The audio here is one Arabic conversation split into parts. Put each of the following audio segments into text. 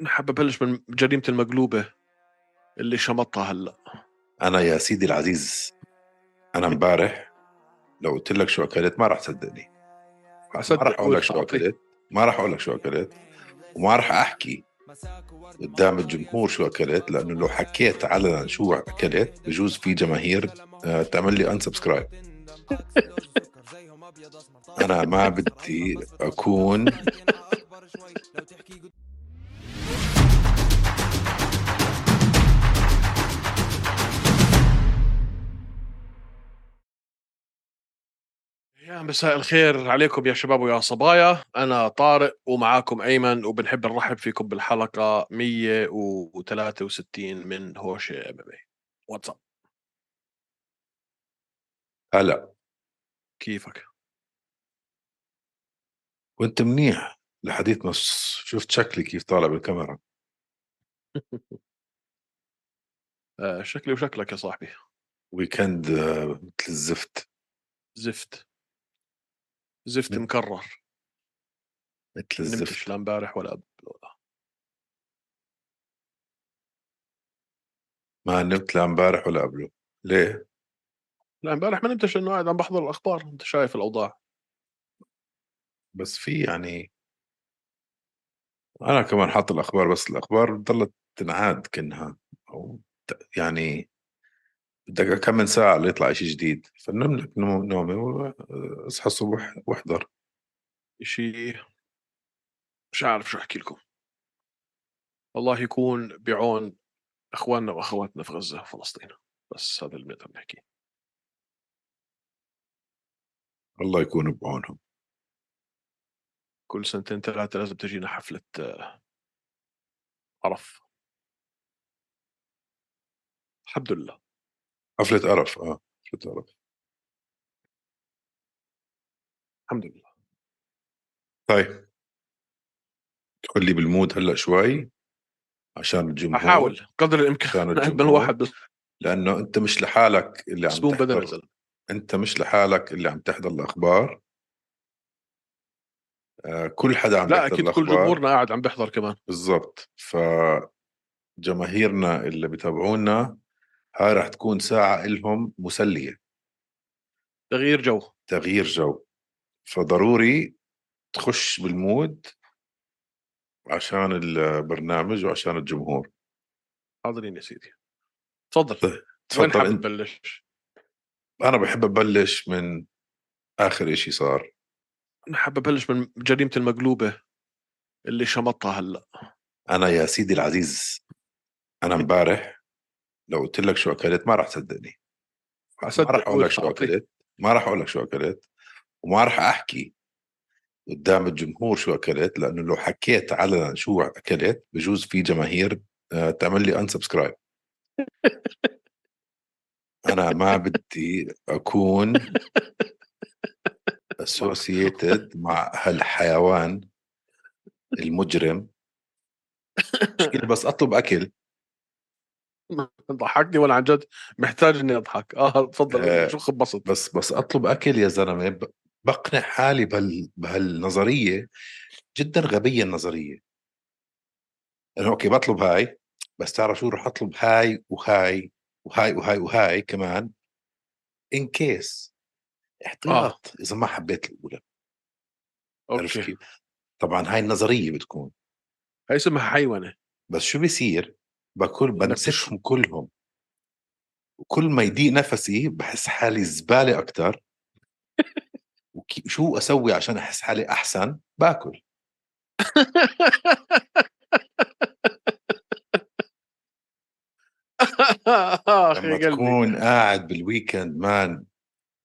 أنا حابب أبلش من جريمة المقلوبة اللي شمطها هلا. أنا يا سيدي العزيز أنا امبارح لو قلت لك شو أكلت ما راح تصدقني ما راح أقول لك شو. أكلت ما راح أقول لك شو أكلت وما راح أحكي قدام الجمهور شو أكلت لأنه لو حكيت علنا شو أكلت بجوز في جماهير آه، تعمل لي unsubscribe أنا ما بدي أكون يا مساء الخير عليكم يا شباب ويا صبايا. أنا طارق ومعاكم أيمن وبنحب نرحب فيكم بالحلقة 163 من هوشة ام ام واتساب هلا. كيفك؟ وأنت منيح لحديت ما شفت شكلي كيف طالع بالكاميرا. آه شكلي وشكلك يا صاحبي. ويكند آه، مثل الزفت. زفت. زفت م. مكرر. مثل نمتش الزفت. لا امبارح ولا قبل ولا ما نمت لا امبارح ولا قبله. ليه؟ لا امبارح ما نمتش انه قاعد عم بحضر الأخبار. أنت شايف الأوضاع. بس في يعني أنا كمان حاط الأخبار بس الأخبار ضلت تنعاد كأنها أو يعني بدك كم من ساعة ليطلع شيء جديد. فنم لك نوم- نومي واصحى الصبح واحضر. شيء مش عارف شو أحكي لكم. الله يكون بعون أخواننا وأخواتنا في غزة وفلسطين. بس هذا اللي بنقدر نحكيه الله يكون بعونهم. كل سنتين ثلاثة لازم تجينا حفلة آه، عرف الحمد لله. حفله قرف آه حفله قرف. الحمد لله. طيب. تدخل لي بالمود هلأ شوي عشان الجمهور. أحاول قدر الإمكان. الجمهور. واحد بس. لأنه أنت مش لحالك اللي عم تحضر. أنت مش لحالك اللي عم تحضر الأخبار. آه كل حدا عم لا أكيد كل الأخبار. جمهورنا قاعد عم بيحضر كمان. بالضبط. فجماهيرنا اللي بتابعونا هاي راح تكون ساعة إلهم مسلية. تغيير جو. تغيير جو. فضروري تخش بال mood عشان البرنامج وعشان الجمهور. حاضرين يا سيدي. تفضل. وين تفضل حابب أنت. تبلش؟ أنا بحب أبلش من آخر إشي صار. أنا حابب أبلش من جريمة المقلوبة اللي شمطها هلأ. أنا يا سيدي العزيز أنا امبارح لو قلت لك شو أكلت ما راح تصدقني ما راح أقول لك شو. أكلت ما راح أقول لك شو أكلت وما راح أحكي قدام الجمهور شو أكلت لأنه لو حكيت علنا شو أكلت بجوز في جماهير آه، تعمل لي unsubscribe أنا ما بدي أكون associated مع هالحيوان المجرم. بس أطلب أكل. ضحكني ولا عن جد محتاج إني أضحك. آه تفضل آه، شو خبصت بس بس أطلب أكل يا زلمة. بقنع حالي بهال بهالنظرية جدا غبية النظرية. انه okay بطلب هاي بس تعرف شو رح أطلب؟ هاي وهاي وهاي وهاي وهاي كمان. in case احتياط إذا ما حبيت الأولى. okay؟ طبعا هاي النظرية بتكون. هي اسمها حيوانة. بس شو بيصير؟ إنك بمسكهم كلهم. وكل ما يضيق نفسي بحس حالي زبالة أكثر وشو أسوي عشان أحس حالي أحسن؟ باكل. لما تكون قاعد بال weekend man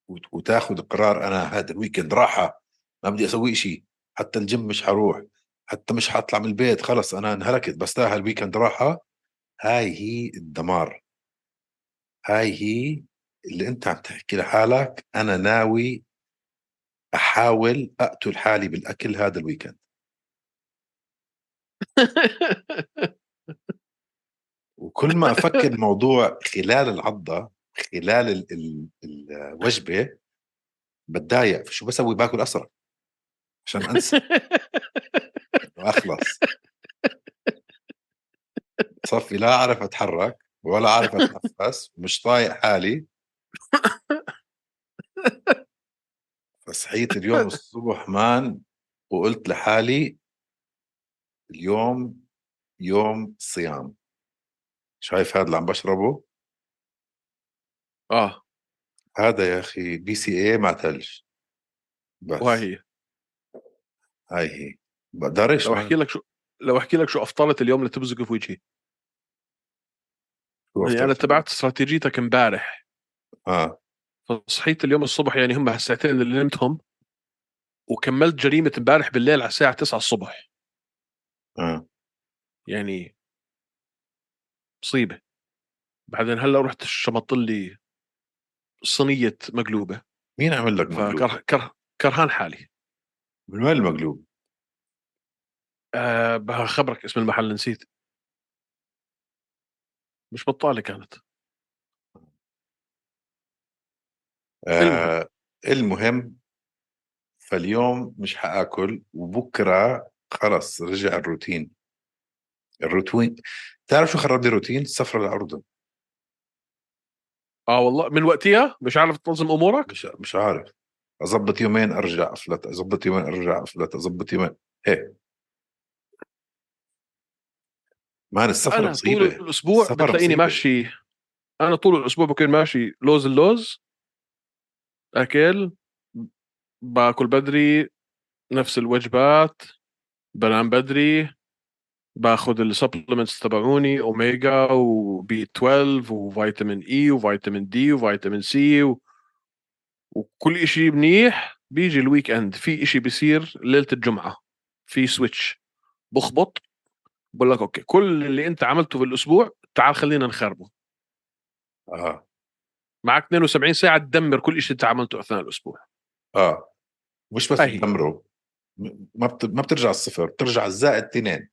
وت- وتاخذ قرار أنا هذا ال weekend راحة ما بدي أسوي شيء حتى الجيم مش حروح حتى مش حطلع من البيت خلص أنا انهلكت بستاهل weekend راحة. هاي هي الدمار. هاي هي اللي أنت عم تحكي لحالك. أنا ناوي أحاول أقتل حالي بالأكل هذا الويكند وكل ما أفكر الموضوع خلال العضة خلال ال ال الوجبة بتضايق. فشو بسوي؟ باكل أسرع. عشان أنسى. أخلص. بصفي لا أعرف أتحرك ولا أعرف أتنفس مش طايق حالي. فصحيت اليوم الصبح man وقلت لحالي اليوم يوم صيام. شايف هذا اللي عم بشربه؟ آه. هذا يا أخي BCAA مع ثلج بس. وهي. هاي هي. بقدرش لو. أحكي لك شو لو أحكي لك شو أفطرت اليوم اللي تبزق في وجهي. يعني أنا؟ اتبعت استراتيجيتك امبارح. آه. فصحيت اليوم الصبح يعني هم الساعتين اللي نمتهم وكملت جريمة امبارح بالليل على الساعة 9 الصبح. آه. يعني مصيبة. بعدين هلأ رحت شمط لي صينية مقلوبة. مين عمل لك مقلوب؟ فكره كره كرهان حالي. من وين المقلوب؟ أه بخبرك اسم المحل نسيت. مش بطالة كانت. آه المهم فاليوم مش حآكل وبكرة خلص رجع الروتين. الروتين تعرف شو خرب لي روتين؟ السفرة للأردن. آه والله من وقتها مش عارف تنظم أمورك؟ مش مش عارف. أظبط يومين أرجع أفلت أظبط يومين أرجع أفلت أظبط يومين هيك man السفر أنا طول مصيبة. الأسبوع السفر بتلاقيني. ماشي أنا طول الأسبوع بكون ماشي لوز اللوز أكل باكل بدري نفس الوجبات بنام بدري باخذ ال supplements تبعوني اوميجا و B12 وفيتامين E وفيتامين D وفيتامين C و... وكل إشي منيح. بيجي ال weekend في إشي بيصير ليلة الجمعة في switch بخبط. بقول لك okay كل اللي أنت عملته في الأسبوع تعال خلينا نخربه. آه معك 72 ساعة تدمر كل شيء أنت عملته أثناء الأسبوع. آه. مش بس هاي. تدمره ما بت... ما بترجع الصفر بترجع الزائد اثنين.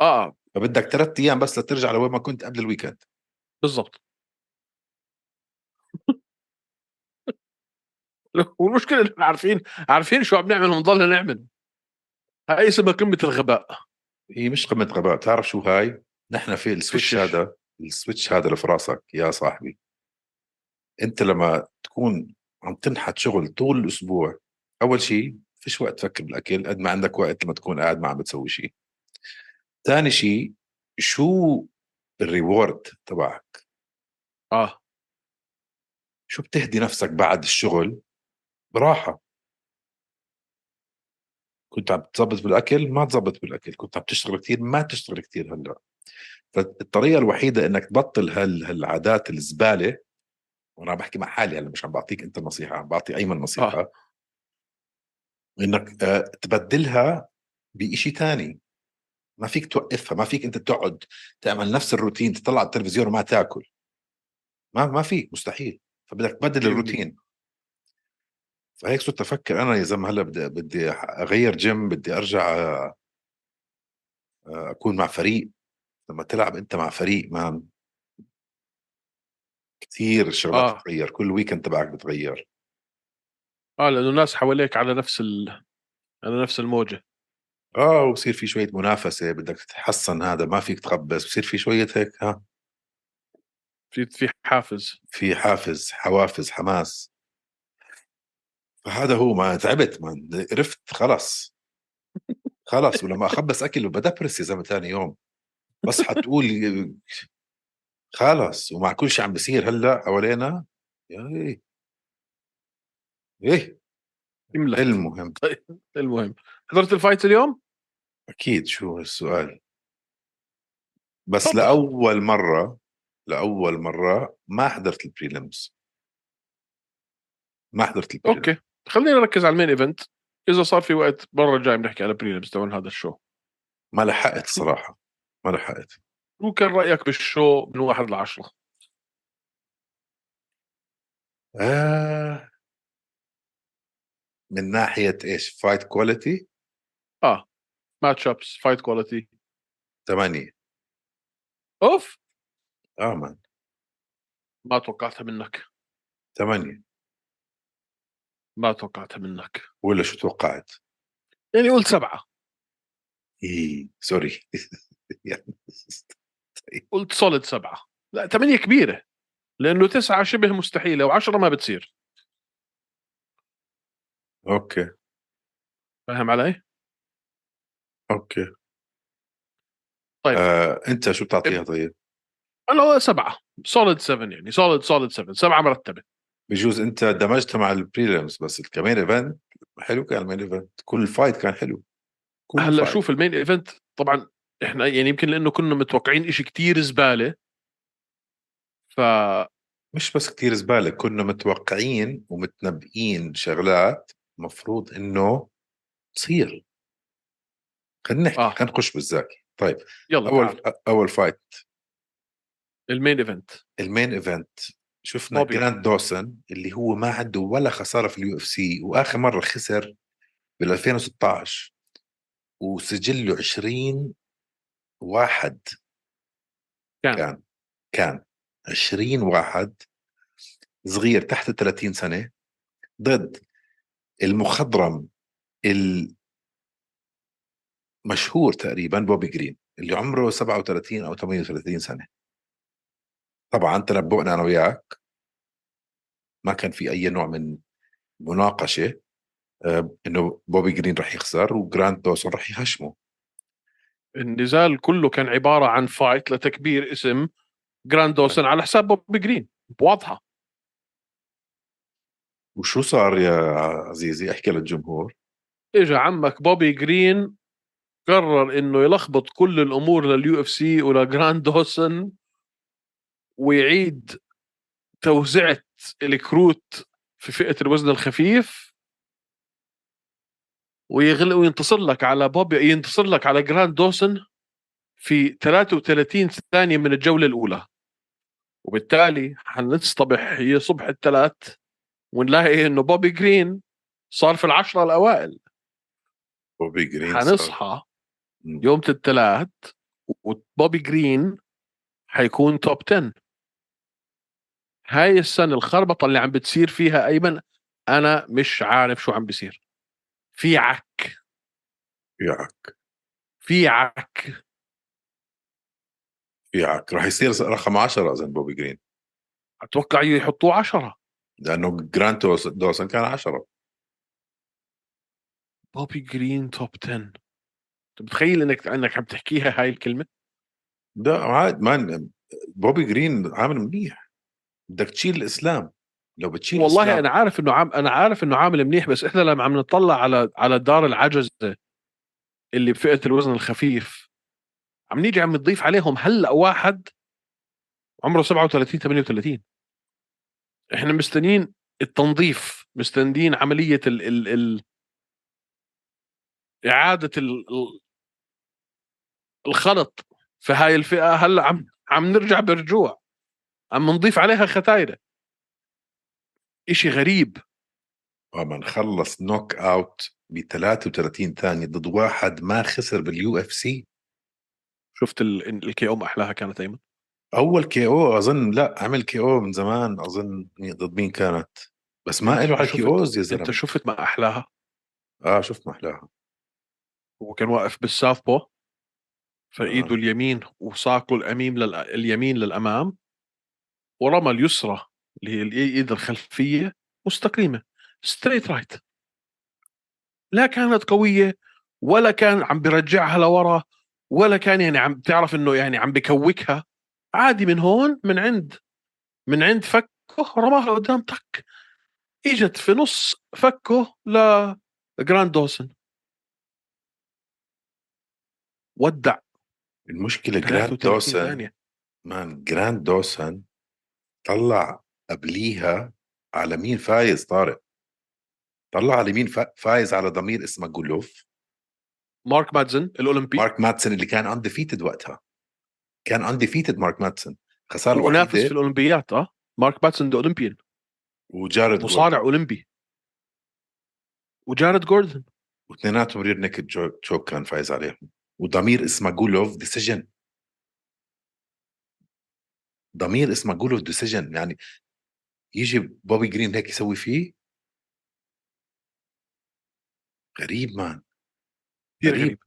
آه. فبدك ثلاث أيام بس لترجع لوين ما كنت قبل ال weekend بالضبط. والمشكلة عارفين عارفين شو عم نعمل ونضلنا نعمل. هاي اسمها قمة الغباء. هي مش قمة غباء تعرف شو هاي؟ نحن في ال switch. هذا ال switch هذا اللي في راسك. يا صاحبي. أنت لما تكون عم تنحت شغل طول الأسبوع أول شيء فيش وقت تفكر بالأكل قد ما عندك وقت لما تكون قاعد ما عم بتسوي شيء ثاني شيء شو ال reward تبعك؟ آه. شو بتهدي نفسك بعد الشغل؟ براحة. كنت عم تظبط بالأكل ما تظبط بالأكل كنت عم تشتغل كثير ما تشتغل كثير هلأ. فالطريقة الوحيدة إنك تبطل هال هالعادات الزبالة وأنا عم بحكي مع حالي هلأ مش عم بعطيك أنت نصيحه عم بعطي أيمن نصيحه آه. إنك آه، تبدلها بشيء تاني. ما فيك توقفها ما فيك أنت تقعد تعمل نفس الروتين تطلع على التلفزيون وما تاكل. ما ما فيك مستحيل. فبدك تبدل الروتين. فهيك صرت أفكر أنا يا زلمة هلأ بدي بدي أغير جيم بدي أرجع آه، أكون مع فريق. لما تلعب أنت مع فريق man كثير الشغلات آه. بتتغير كل weekend تبعك بتغير. آه لأنه الناس حواليك على نفس ال... على نفس الموجة. آه وبصير في شوية منافسة بدك تتحسن هذا ما فيك تخبص بصير في شوية هيك ها؟ في في حافز. في حافز حوافز حماس. فهذا هو ما تعبت ما قرفت خلص. خلص ولما أخبص أكل بدبرس يا زلمة ثاني يوم بصحى تقول خلص ومع كل شيء عم بيصير هلأ حوالينا يا إيه. إيه. يملك المهم؟ المهم؟ حضرت ال fight اليوم؟ أكيد شو السؤال؟ بس تفضل. لأول مرة لأول مرة ما حضرت ال prelims ما حضرت ال prelims okay. خلينا نركز على ال main event. إذا صار في وقت المره الجايه بنحكي على prelims تبع هذا ال show. ما لحقت صراحة. ما لحقت. شو كان رأيك بال show من واحد لعشرة؟ آه. من ناحية إيش؟ fight quality آه. match-ups fight quality ثمانية. أوف! آه man ما توقعتها منك. ثمانية. ما توقعتها منك. ولا شو توقعت؟ يعني قلت سبعة. إيه sorry. يعني. قلت solid سبعة. لا ثمانيه كبيرة. لأنه تسعة شبه مستحيلة وعشرة ما بتصير. okay. فاهم علي؟ okay. طيب. آه، أنت شو بتعطيها طيب؟ أنا سبعة. solid 7 يعني. solid solid 7 سبعة مرتبة. بجوز انت دمجتها مع ال prelims بس كمان event حلو كان ال main event كل fight كان حلو كل هلأ fight. شوف ال main event طبعا إحنا يعني يمكن لأنه كنا متوقعين إشي كتير زبالة ف مش بس كتير زبالة كنا متوقعين ومتنبئين شغلات مفروض إنه تصير خلينا نحكي. آه. خلينا نخش بالزاكي طيب يلا أول تعال. أول فايت المين ايفنت المين ايفنت شفنا بوبي. جراند دوسن اللي هو ما عنده ولا خسارة في اليو إف سي وآخر مرة خسر بال 2016 وسجله 20 واحد. كان. كان. كان. 20 واحد. صغير تحت 30 سنة. ضد المخضرم المشهور تقريبا بوبي جرين اللي عمره 37 أو 38 سنة. طبعا تنبؤنا أنا وياك. ما كان في أي نوع من مناقشة آه، إنه بوبي جرين رح يخسر وجراند دوسون رح يهشمه النزال كله كان عبارة عن fight لتكبير اسم جراند دوسن على حساب بوبي جرين واضحه وشو صار يا عزيزي؟ أحكي للجمهور. اجى عمك بوبي جرين قرر إنه يلخبط كل الأمور لل UFC ولجراند دوسن ويعيد توزيعة الكروت في فئة الوزن الخفيف ويغل وينتصر لك على بوبي ينتصر لك على جراند دوسن في 33 ثانية من الجولة الأولى. وبالتالي حنصطبح هي صبح الثلاث ونلاقي إنه بوبي جرين صار في العشرة الأوائل. بوبي جرين حنصحى. يوم الثلاث وبوبي جرين حيكون top 10 هاي السنة الخربطة اللي عم بتصير فيها أيمن أنا مش عارف شو عم بيصير. في عك. يعك في عك. يعك رح يصير رقم 10 أظن بوبي جرين. أتوقع يحطوه عشرة. لأنه جراند دوس- دوسن كان 10 بوبي جرين top 10 أنت متخيل إنك إنك عم تحكيها هاي الكلمة؟ لا عاد man بوبي جرين عامل منيح. بدك تشيل الإسلام. لو بتشيل والله الإسلام أنا عارف إنه عام أنا عارف إنه عامل منيح بس إحنا لما عم نطلع على على دار العجزة اللي بفئة الوزن الخفيف عم نيجي عم نضيف عليهم هلأ واحد عمره 37 38 إحنا مستنيين التنظيف مستنيين عملية ال ال ال إعادة ال ال الخلط في هاي الفئة. هلأ عم عم نرجع برجوع. عم نضيف عليها ختايره إشي غريب. اما نخلص knockout ب 33 ثانية ضد واحد ما خسر بال UFC. شفت ال KO ما أحلاها كانت أيمن؟ أول KO أظن لا عمل KO من زمان أظن ضد مين كانت؟ بس ما له على KOs يا أنت زلمه شفت ما أحلاها؟ آه شفت محلاها هو كان واقف بال southpaw فإيده آه. اليمين وساقه الامين لل... اليمين للأمام. ورمى اليسرى اللي هي الايد الخلفية مستقيمة straight right لا كانت قوية ولا كان عم برجعها لورا ولا كان يعني عم تعرف إنه يعني عم بكوكها. عادي من هون من عند من عند فكه رماها لقدام تك. إجت في نص فكه لجراند دوسن ودع. المشكلة جراند 33 دوسن man جراند دوسن طلع قبليها على مين؟ فايز طارق. طلع على مين؟ فا- فايز على دامير إسماغولوف. مارك مادزن الأولمبي. مارك ماتسون اللي كان undefeated وقتها. كان undefeated مارك ماتسون. خساره ونافس في وحيده الأولمبيات آه. مارك مادسن the Olympian. وجارد مصارع أولمبي. وجارد جوردن. واثنيناتهم rear naked choke كان فايز عليهم. ودامير إسماغولوف decision دامير إسماغولوف decision يعني يجي بوبي جرين هيك يسوي فيه؟ غريب man كثير غريب. غريب.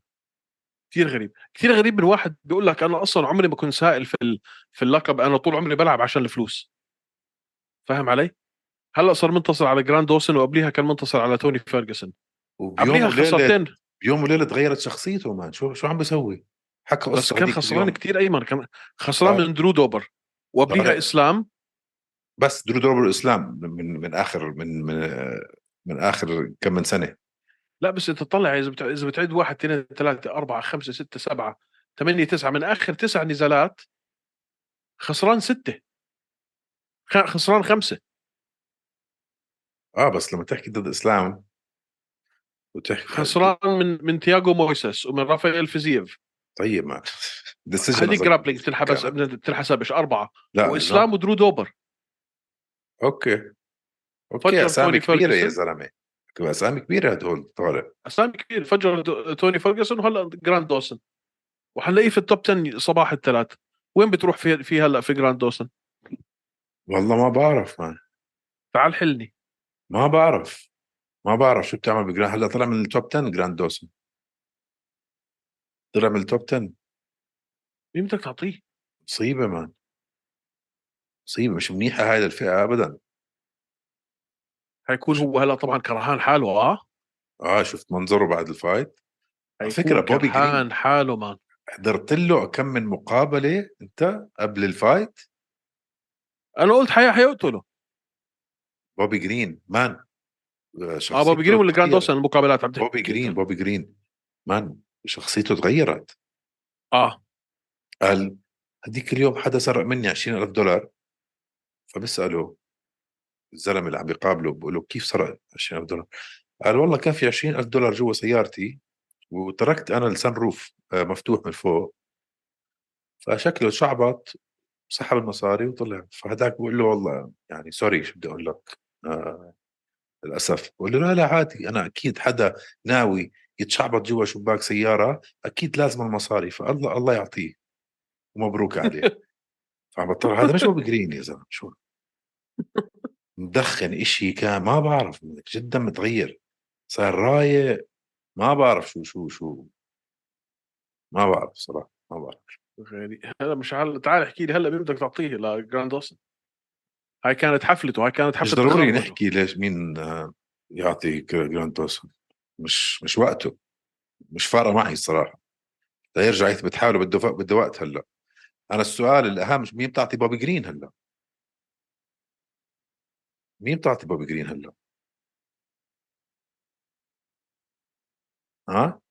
كثير غريب. كثير غريب من واحد بيقول لك أنا أصلا عمري ما كنت سائل في ال... في اللقب أنا طول عمري بلعب عشان الفلوس. فاهم علي؟ هلأ صار منتصر على جراند دوسن وقبليها كان منتصر على توني فيرجسون. وبيوم قبليها خسارتين بيوم وليلة تغيرت شخصيته man شو شو عم بيسوي؟ حكى بس كان خسران. كثير أيمن كان خسران آه. من درو دوبر. وقبليها. إسلام. بس درو دوبر الإسلام من من آخر من من من آخر كم من سنة. لا بس أنت تطلع إذا بتع- إذا بتعد واحد اثنين ثلاثة أربعة خمسة ستة سبعة ثمانية تسعة من آخر تسع نزالات خسران ستة. خسران خمسة. آه بس لما تحكي ضد إسلام وتحكي خسران من من تياغو مويسس ومن رافائيل فيزييف. طيب ما decision هذه. grappling تنحبس بتنحسب إيش أربعة. لا وإسلام ودرو دوبر. لا. okay okay أسامي كبيرة يا. زلمة. أسامي كبيرة هدول طالع أسامي كبير فجر توني فيرجسون وهلأ جراند دوسن. وحنلاقيه في ال top 10 صباح الثلاث وين بتروح في في هلأ في جراند دوسن؟ والله ما بعرف man تعال حلني. ما بعرف. ما بعرف شو بتعمل بجراند هلأ طلع من ال top 10 جراند دوسن. طلع من ال top 10 مين بدك تعطيه؟ مصيبة man مصيبة مش منيحة هاي الفئة ابدا. حيكون هو هلأ طبعا كرهان حاله آه؟ آه شفت منظره بعد ال fight؟ على فكرة بوبي كرهان حاله man حضرت له كم من مقابلة أنت قبل ال fight؟ أنا قلت حي حيقتله. بوبي جرين man آه بوبي جرين ولا جراند. دوسن المقابلات عم بوبي جرين بوبي جرين man شخصيته تغيرت. آه. قال هديك اليوم حدا سرق مني 20000 دولار؟ فبسأله الزلمة اللي عم بيقابله بقول له كيف سرق 20000 دولار؟ قال والله كان في 20000 دولار جوا سيارتي وتركت أنا ال sunroof آه، مفتوح من فوق. فشكله شعبط سحب المصاري وطلع. فهداك بقول له والله يعني sorry شو بدي أقول لك؟ آه للأسف. بقول له لا لا عادي أنا أكيد حدا ناوي يتشعبط جوا شباك سيارة أكيد لازم المصاري. فالله الله يعطيه. ومبروك عليه. فعم بطلع هذا مش بوبي جرين يا زلمة شو؟ مدخن إشي كان ما بعرف جدا متغير. صار رايق ما بعرف شو شو شو. ما بعرف صراحة ما بعرف. غريب. هلا مش عال... تعال احكي لي هلا مين بدك تعطيه لجرانت دوسن هاي كانت حفلته هاي كانت مش حفلة ضروري. نحكي ليش مين آه، يعطي جرانت دوسن مش مش وقته. مش فارقه معي الصراحه لا يرجع يثبت حاله بده بده وقت هلا. أنا السؤال الأهم مين بتعطي بوبي جرين هلا؟ مين بتعطي بوبي جرين هلا؟ ها؟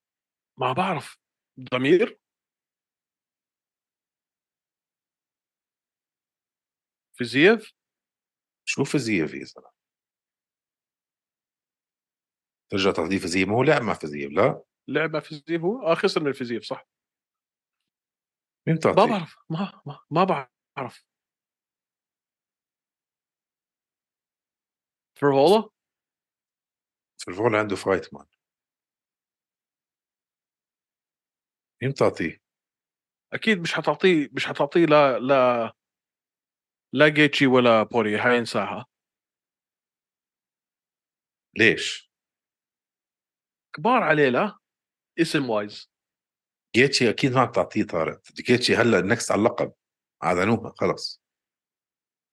ما بعرف. ضمير؟ فيزييف؟ شو فيزييف يا زلمة؟ ترجع تعطيه فيزييف؟ ما هو لعب مع فيزييف لا؟ لعب مع فيزييف هو آه خسر من فيزييف صح. مين ما بتعطيه بعرف ما ما, ما بعرف. فرفولا فيرفول عنده فايت مان مين بتعطيه أكيد مش حتعطيه مش حتعطيه لا لا لا جيتشي ولا بورييه هاي انساها ليش؟ كبار عليه لا اسم wise جيتشي أكيد ما بتعطيه طارق جيتشي هلأ next على اللقب. اعلنوها خلص.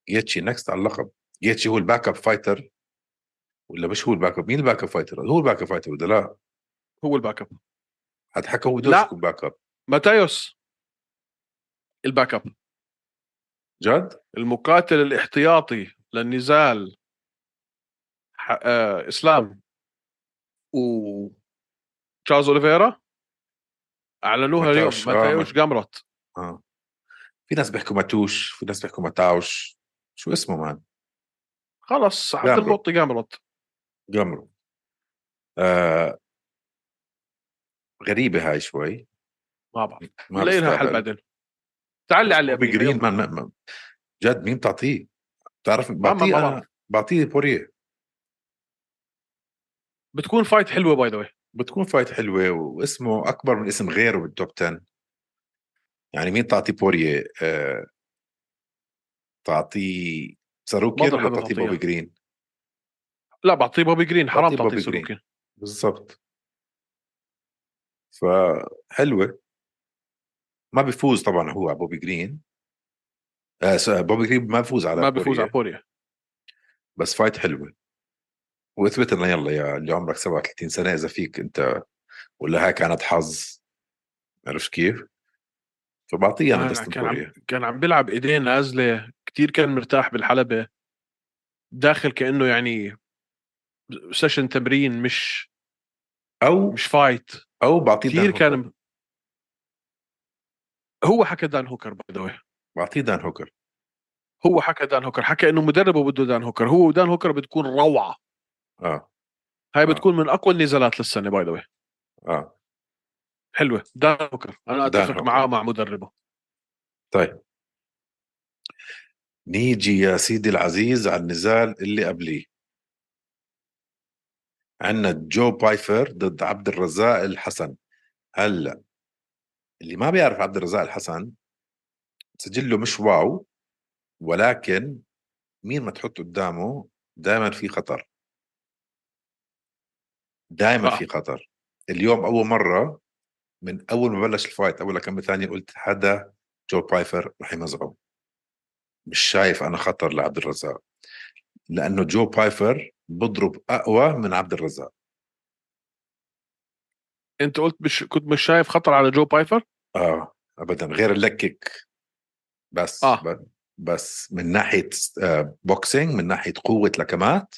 جيتشي next على اللقب. جيتشي هو ال backup fighter. ولا مش هو ال backup مين ال backup fighter؟ هو ال backup fighter ولا لا؟ هو ال backup حكى هو. بده يكون backup ماتايوس ال backup جد المقاتل الاحتياطي للنزال. آه إسلام. و تشارلز أوليفيرا. أعلنوها اليوم ماتاوش، آه، جامروت آه. في ناس بيحكوا ماتوش في ناس بيحكوا ماتاوش شو اسمه man؟ خلص جامروت. المعطي جامروت جمرو آه. غريبة هاي شوي. ما بعرف. ما لها حل. بعدين. تعال لي على بوبي اللي جرين قبليها، ما ما- ما- جد مين بتعطيه؟ بتعرف بعطيه. بعطيه بورييه. بتكون fight حلوة by the بتكون fight حلوة واسمه أكبر من اسم غيره بال top 10 يعني مين تعطي بورييه آه تعطيه ساروكين ولا تعطيه. بوبي جرين لا بعطيه بوبي جرين حرام تعطيه. سلوكي بالضبط. فحلوة. ما بيفوز طبعا هو على بوبي جرين آه بوبي جرين ما بيفوز على ما بيفوز على بوريا بس فايت حلوة. واثبت لنا يلا يا اللي عمرك 37 سنة إذا فيك أنت ولا هاي كانت حظ. عرفت كيف؟ فبعطيه أنا أنا داستن كان عم كان عم بيلعب إيدين نازلة كتير كان مرتاح بالحلبة. داخل كأنه يعني session تمرين مش أو مش fight أو بعطيه كثير كان هو حكى دان هوكر by the بعطيه دان هوكر هو حكى دان هوكر حكى إنه مدربه بده دان هوكر هو ودان هوكر بتكون روعة. آه. هاي آه. بتكون من أقوى النزالات للسنة by the آه. حلوة. دان هوكر أنا أتفق. معاه مع مدربه. طيب. نيجي يا سيدي العزيز على النزال اللي قبليه. عندنا جو بايفر ضد عبد الرزاق الحسن. هلأ اللي ما بيعرف عبد الرزاق الحسن سجله مش wow ولكن مين ما تحط قدامه دائما في خطر. دائما آه. في خطر. اليوم أول مرة من أول ما بلش ال fight أول كم ثانية قلت حدا جو بايفر رح يمزعه. مش شايف أنا خطر لعبد الرزاق. لأنه جو بايفر بضرب أقوى من عبد الرزاق. أنت قلت مش كنت مش شايف خطر على جو بايفر؟ آه ابدا. غير ال leg kick بس آه. بس من ناحية آه boxing من ناحية قوة لكمات.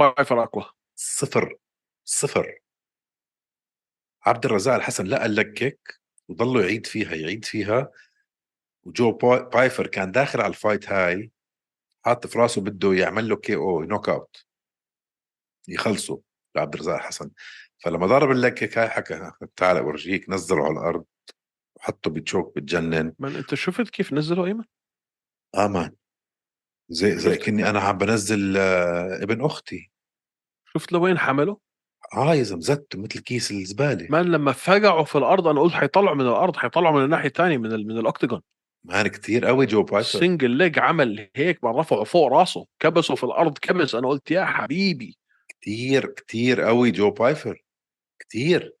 بايفر أقوى. صفر صفر. عبد الرزاق الحسن لقى ال leg kick وضلوا يعيد فيها يعيد فيها. وجو با- بايفر كان داخل على ال fight هاي حاط في راسه بده يعمل له KO knockout. يخلصه لعبد الرزاق الحسن. فلما ضرب ال leg kick هاي حكى تعال أورجيك نزله على الأرض وحطه ب choke بتجنن. من أنت شفت كيف نزلوا إيمن؟ آه man زي زي؟ كني أنا عم بنزل آه ابن أختي. شفت لوين حمله؟ آه يا زلمه زته مثل كيس الزبالة. man لما فقعوا في الأرض أنا قلت حيطلعوا من الأرض حيطلعوا من الناحية الثانية من ال... من ال octagon man كثير قوي جو بايفر single leg عمل هيك ما رفعوا فوق راسه كبسوا في الأرض كبس. أنا قلت يا حبيبي. كثير كثير قوي جو بايفر كثير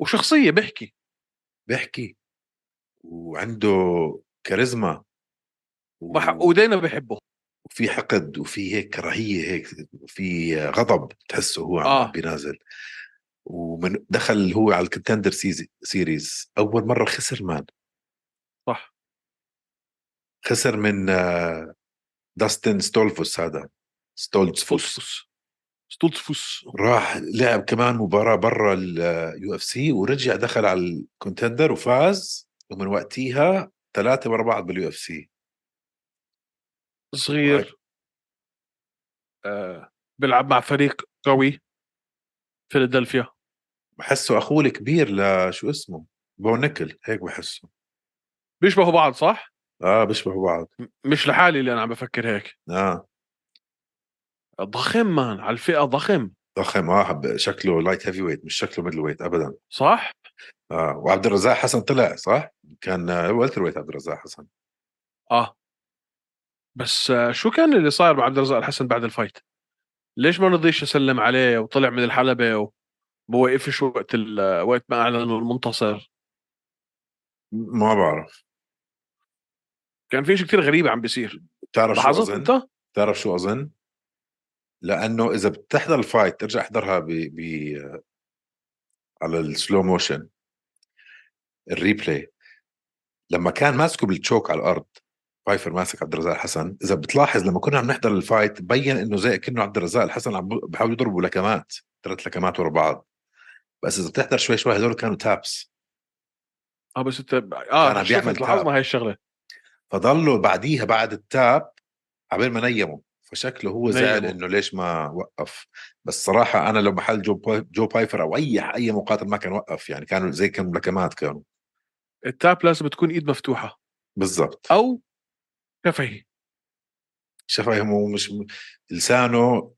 وشخصية بيحكي. بيحكي. وعنده كاريزما. و- ودينا بحبه وفي حقد وفي هيك كراهيه هيك وفي غضب تحسه هو آه. بينازل. ومن دخل هو على ال Contender Series أول مرة خسر man. صح. خسر من آه، داستن ستولفوس هذا. ستولزفوس فوس ستولتفوس راح لعب كمان مباراة برا ال UFC ورجع دخل على ال Contender وفاز. ومن وقتها ثلاثة ورا بعض بال UFC. صغير. آه. بيلعب مع فريق قوي. فيلادلفيا. بحسه أخوه الكبير لشو اسمه؟ بو نيكل هيك بحسه. بيشبهوا بعض صح؟ آه بيشبهوا بعض. مش لحالي اللي أنا عم بفكر هيك. آه. ضخم man على الفئة ضخم. ضخم آه حب- شكله light heavyweight مش شكله middleweight ابدا. صح؟ آه وعبد الرزاق حسن طلع صح؟ كان آه، welterweight عبد الرزاق حسن. آه. بس آه شو كان اللي صاير مع عبد الرزاق الحسن بعد ال fight؟ ليش ما رضيش يسلم عليه وطلع من الحلبة وما وقفش وقت ال- وقت ما اعلنوا المنتصر ما بعرف كان في شيء كثير غريبه عم بيصير بتعرف شو أظن؟ أنت؟ بتعرف شو أظن؟ لأنه إذا بتحضر ال fight ارجع احضرها ب ب على ال slow motion ال replay لما كان ماسكه بال choke على الأرض بايفر ماسك عبد الرزاق الحسن. إذا بتلاحظ لما كنا عم نحضر ال fight بين إنه زي كأنه عبد الرزاق الحسن عم بحاول يضربوا لكمات ثلاث لكمات ورا بعض. بس إذا بتحضر شوي شوي هذول كانوا taps آه بس أنت آه شفت بيعمل tap. لاحظنا هاي الشغلة. فضلوا بعديها بعد ال tap عبين ما نيموا. فشكله هو زعل. إنه ليش ما وقف. بس صراحة أنا لو محل جو باي جو بايفر أو أي أي مقاتل ما كان وقف يعني كانوا زي كانوا لكمات كانوا. ال tap لازم تكون إيد مفتوحة. بالضبط. أو كفيه شفايهم هو مش لسانه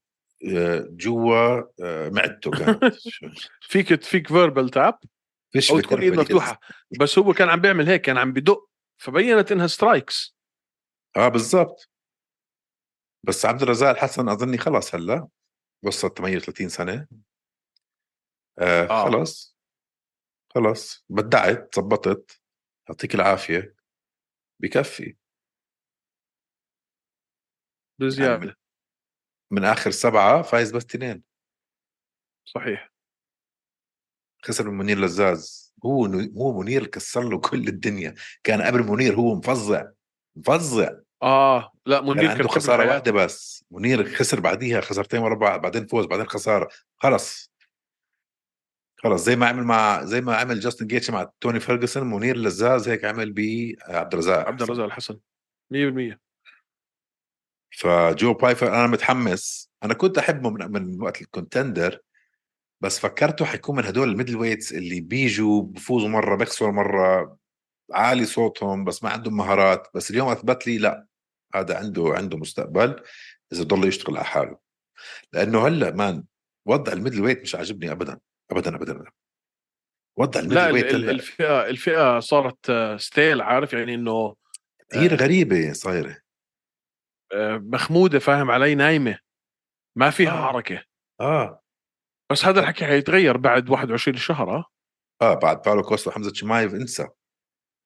آه، جوا آه، معدته كانت. فيك فيك verbal tap فيش أو تكون ايد مفتوحه بس هو كان عم بيعمل هيك كان عم بدق فبينت إنها strikes آه بالضبط. بس عبد الرزاق الحسن أظني خلص هلأ. وصل 38 سنة. آه, آه. خلص. خلص. بدعت زبطت يعطيك العافية. بكفي. بزياده يعني من آخر سبعة فايز بس اثنين. صحيح. خسر من منير لزاز. هو هو منير كسر له كل الدنيا. كان قبل منير هو مفظع مفظع. آه لا منير كان كان عنده خسارة. واحدة بس. منير خسر بعديها خسارتين ورا بعض بعدين فوز بعدين خسارة. خلص. خلص. زي ما عمل مع زي ما عمل جاستن جيتش مع توني فيرجسون منير لزاز هيك عمل بعبد الرزاق. عبد حسن. الرزاق الحسن. 100% فجو بايفر أنا متحمس. أنا كنت أحبه من, من وقت ال Contender بس فكرته حيكون من هدول ال middleweights اللي بيجوا بفوزوا مرة بيخسروا مرة عالي صوتهم بس ما عندهم مهارات. بس اليوم أثبت لي لا هذا عنده عنده مستقبل إذا ضل يشتغل على حاله. لأنه هلأ man وضع ال middleweight مش عاجبني ابدا ابدا ابدا, أبداً. وضع ال middle ال- weight هلأ الفئه الفئة صارت آه، stale عارف؟ يعني إنه كثير آه. غريبة صايرة. آه، مخمودة فاهم علي؟ نايمة. ما فيها آه. حركة. آه. بس هذا الحكي حيتغير بعد 21 شهر آه. آه بعد باولو كوستا وحمزة شمايف انسى.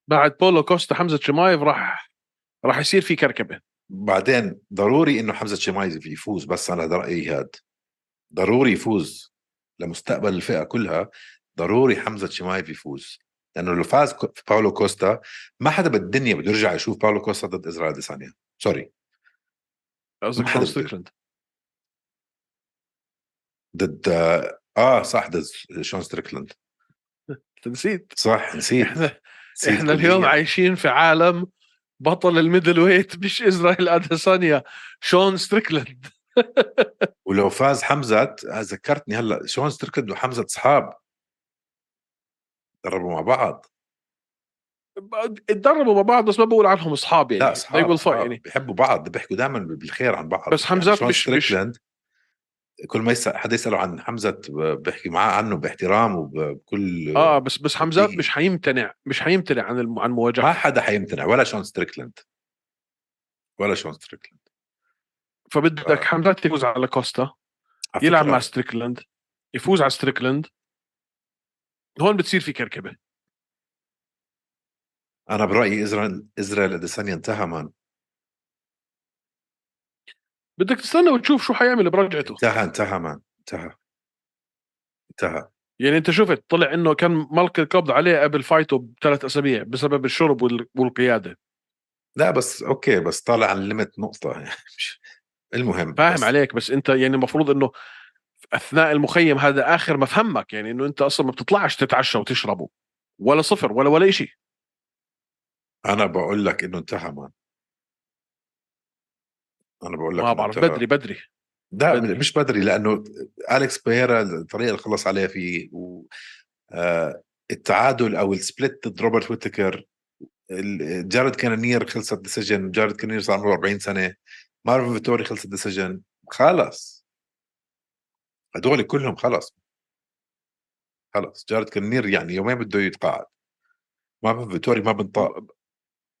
بعد بولو كوستا حمزه شمايف راح راح يصير في كركبة. بعدين ضروري إنه حمزة شمايف يفوز بس أنا رأيي هاد. ضروري يفوز. لمستقبل الفئة كلها ضروري حمزة شمايف يفوز. لأنه لو فاز باولو كوستا ما حدا بالدنيا بده يرجع يشوف باولو كوستا ضد إسرائيل ديسانيا sorry قصدك حدا ستريكلاند ضد آه, صح ضد شون ستريكلاند نسيت. صح نسيت. إحنا اليوم. عايشين في عالم بطل ال middleweight مش إسرائيل اديسانيا شون ستريكلاند ولو فاز حمزة ذكرتني هلأ شون ستريكلاند وحمزة اصحاب دربوا مع بعض. اتدربوا مع بعض بس ما بقول عنهم اصحاب يعني. لا أصحاب, أصحاب يعني. بيحبوا بعض بيحكوا دائما بالخير عن بعض. بس حمزات شون مش- مش- كل ما يسأل حدا يسأله عن حمزة بيحكي معاه عنه باحترام وبكل آه بس بس حمزات. مش حيمتنع مش حيمتنع عن الم... عن ما مواجهته حدا حيمتنع ولا شون ستريكلاند ولا شون ستريكلاند فبدك آه. حمزات يفوز على كوستا يلعب مع ستريكلاند يفوز على ستريكلاند هون بتصير في كركبة. أنا برأيي اسرائيل اسرائيل اديسانيا انتهى man. بدك تستنى وتشوف شو حيعمل برجعته. انتهى انتهى man. انتهى. انتهى. يعني أنت شفت طلع إنه كان ملقي القبض عليه قبل فايته بثلاث أسابيع بسبب الشرب وال- والقيادة. لا بس okay بس طالع عن ال limit نقطة. يعني المهم فاهم بس. عليك بس أنت يعني المفروض إنه أثناء المخيم هذا آخر ما فهمك يعني إنه أنت أصلا ما بتطلعش تتعشى وتشربه. ولا صفر ولا ولا شيء أنا بقول لك إنه انتهى man. أنا بقول لك ما بعرف. بدري بدري لا بدري. مش بدري لأنه أليكس بيريرا الطريقة اللي خلص عليها فيه و آه، التعادل أو ال split ضد روبرت ويتكر جارد كانونير خلصت decision جارد كانونير صار عمره 40 سنة مارفن فيتوري خلصت decision خلص. هدول كلهم خلص. خلص. جارد كانونير يعني يومين بده يتقاعد. مارفن فيتوري ما بنطاق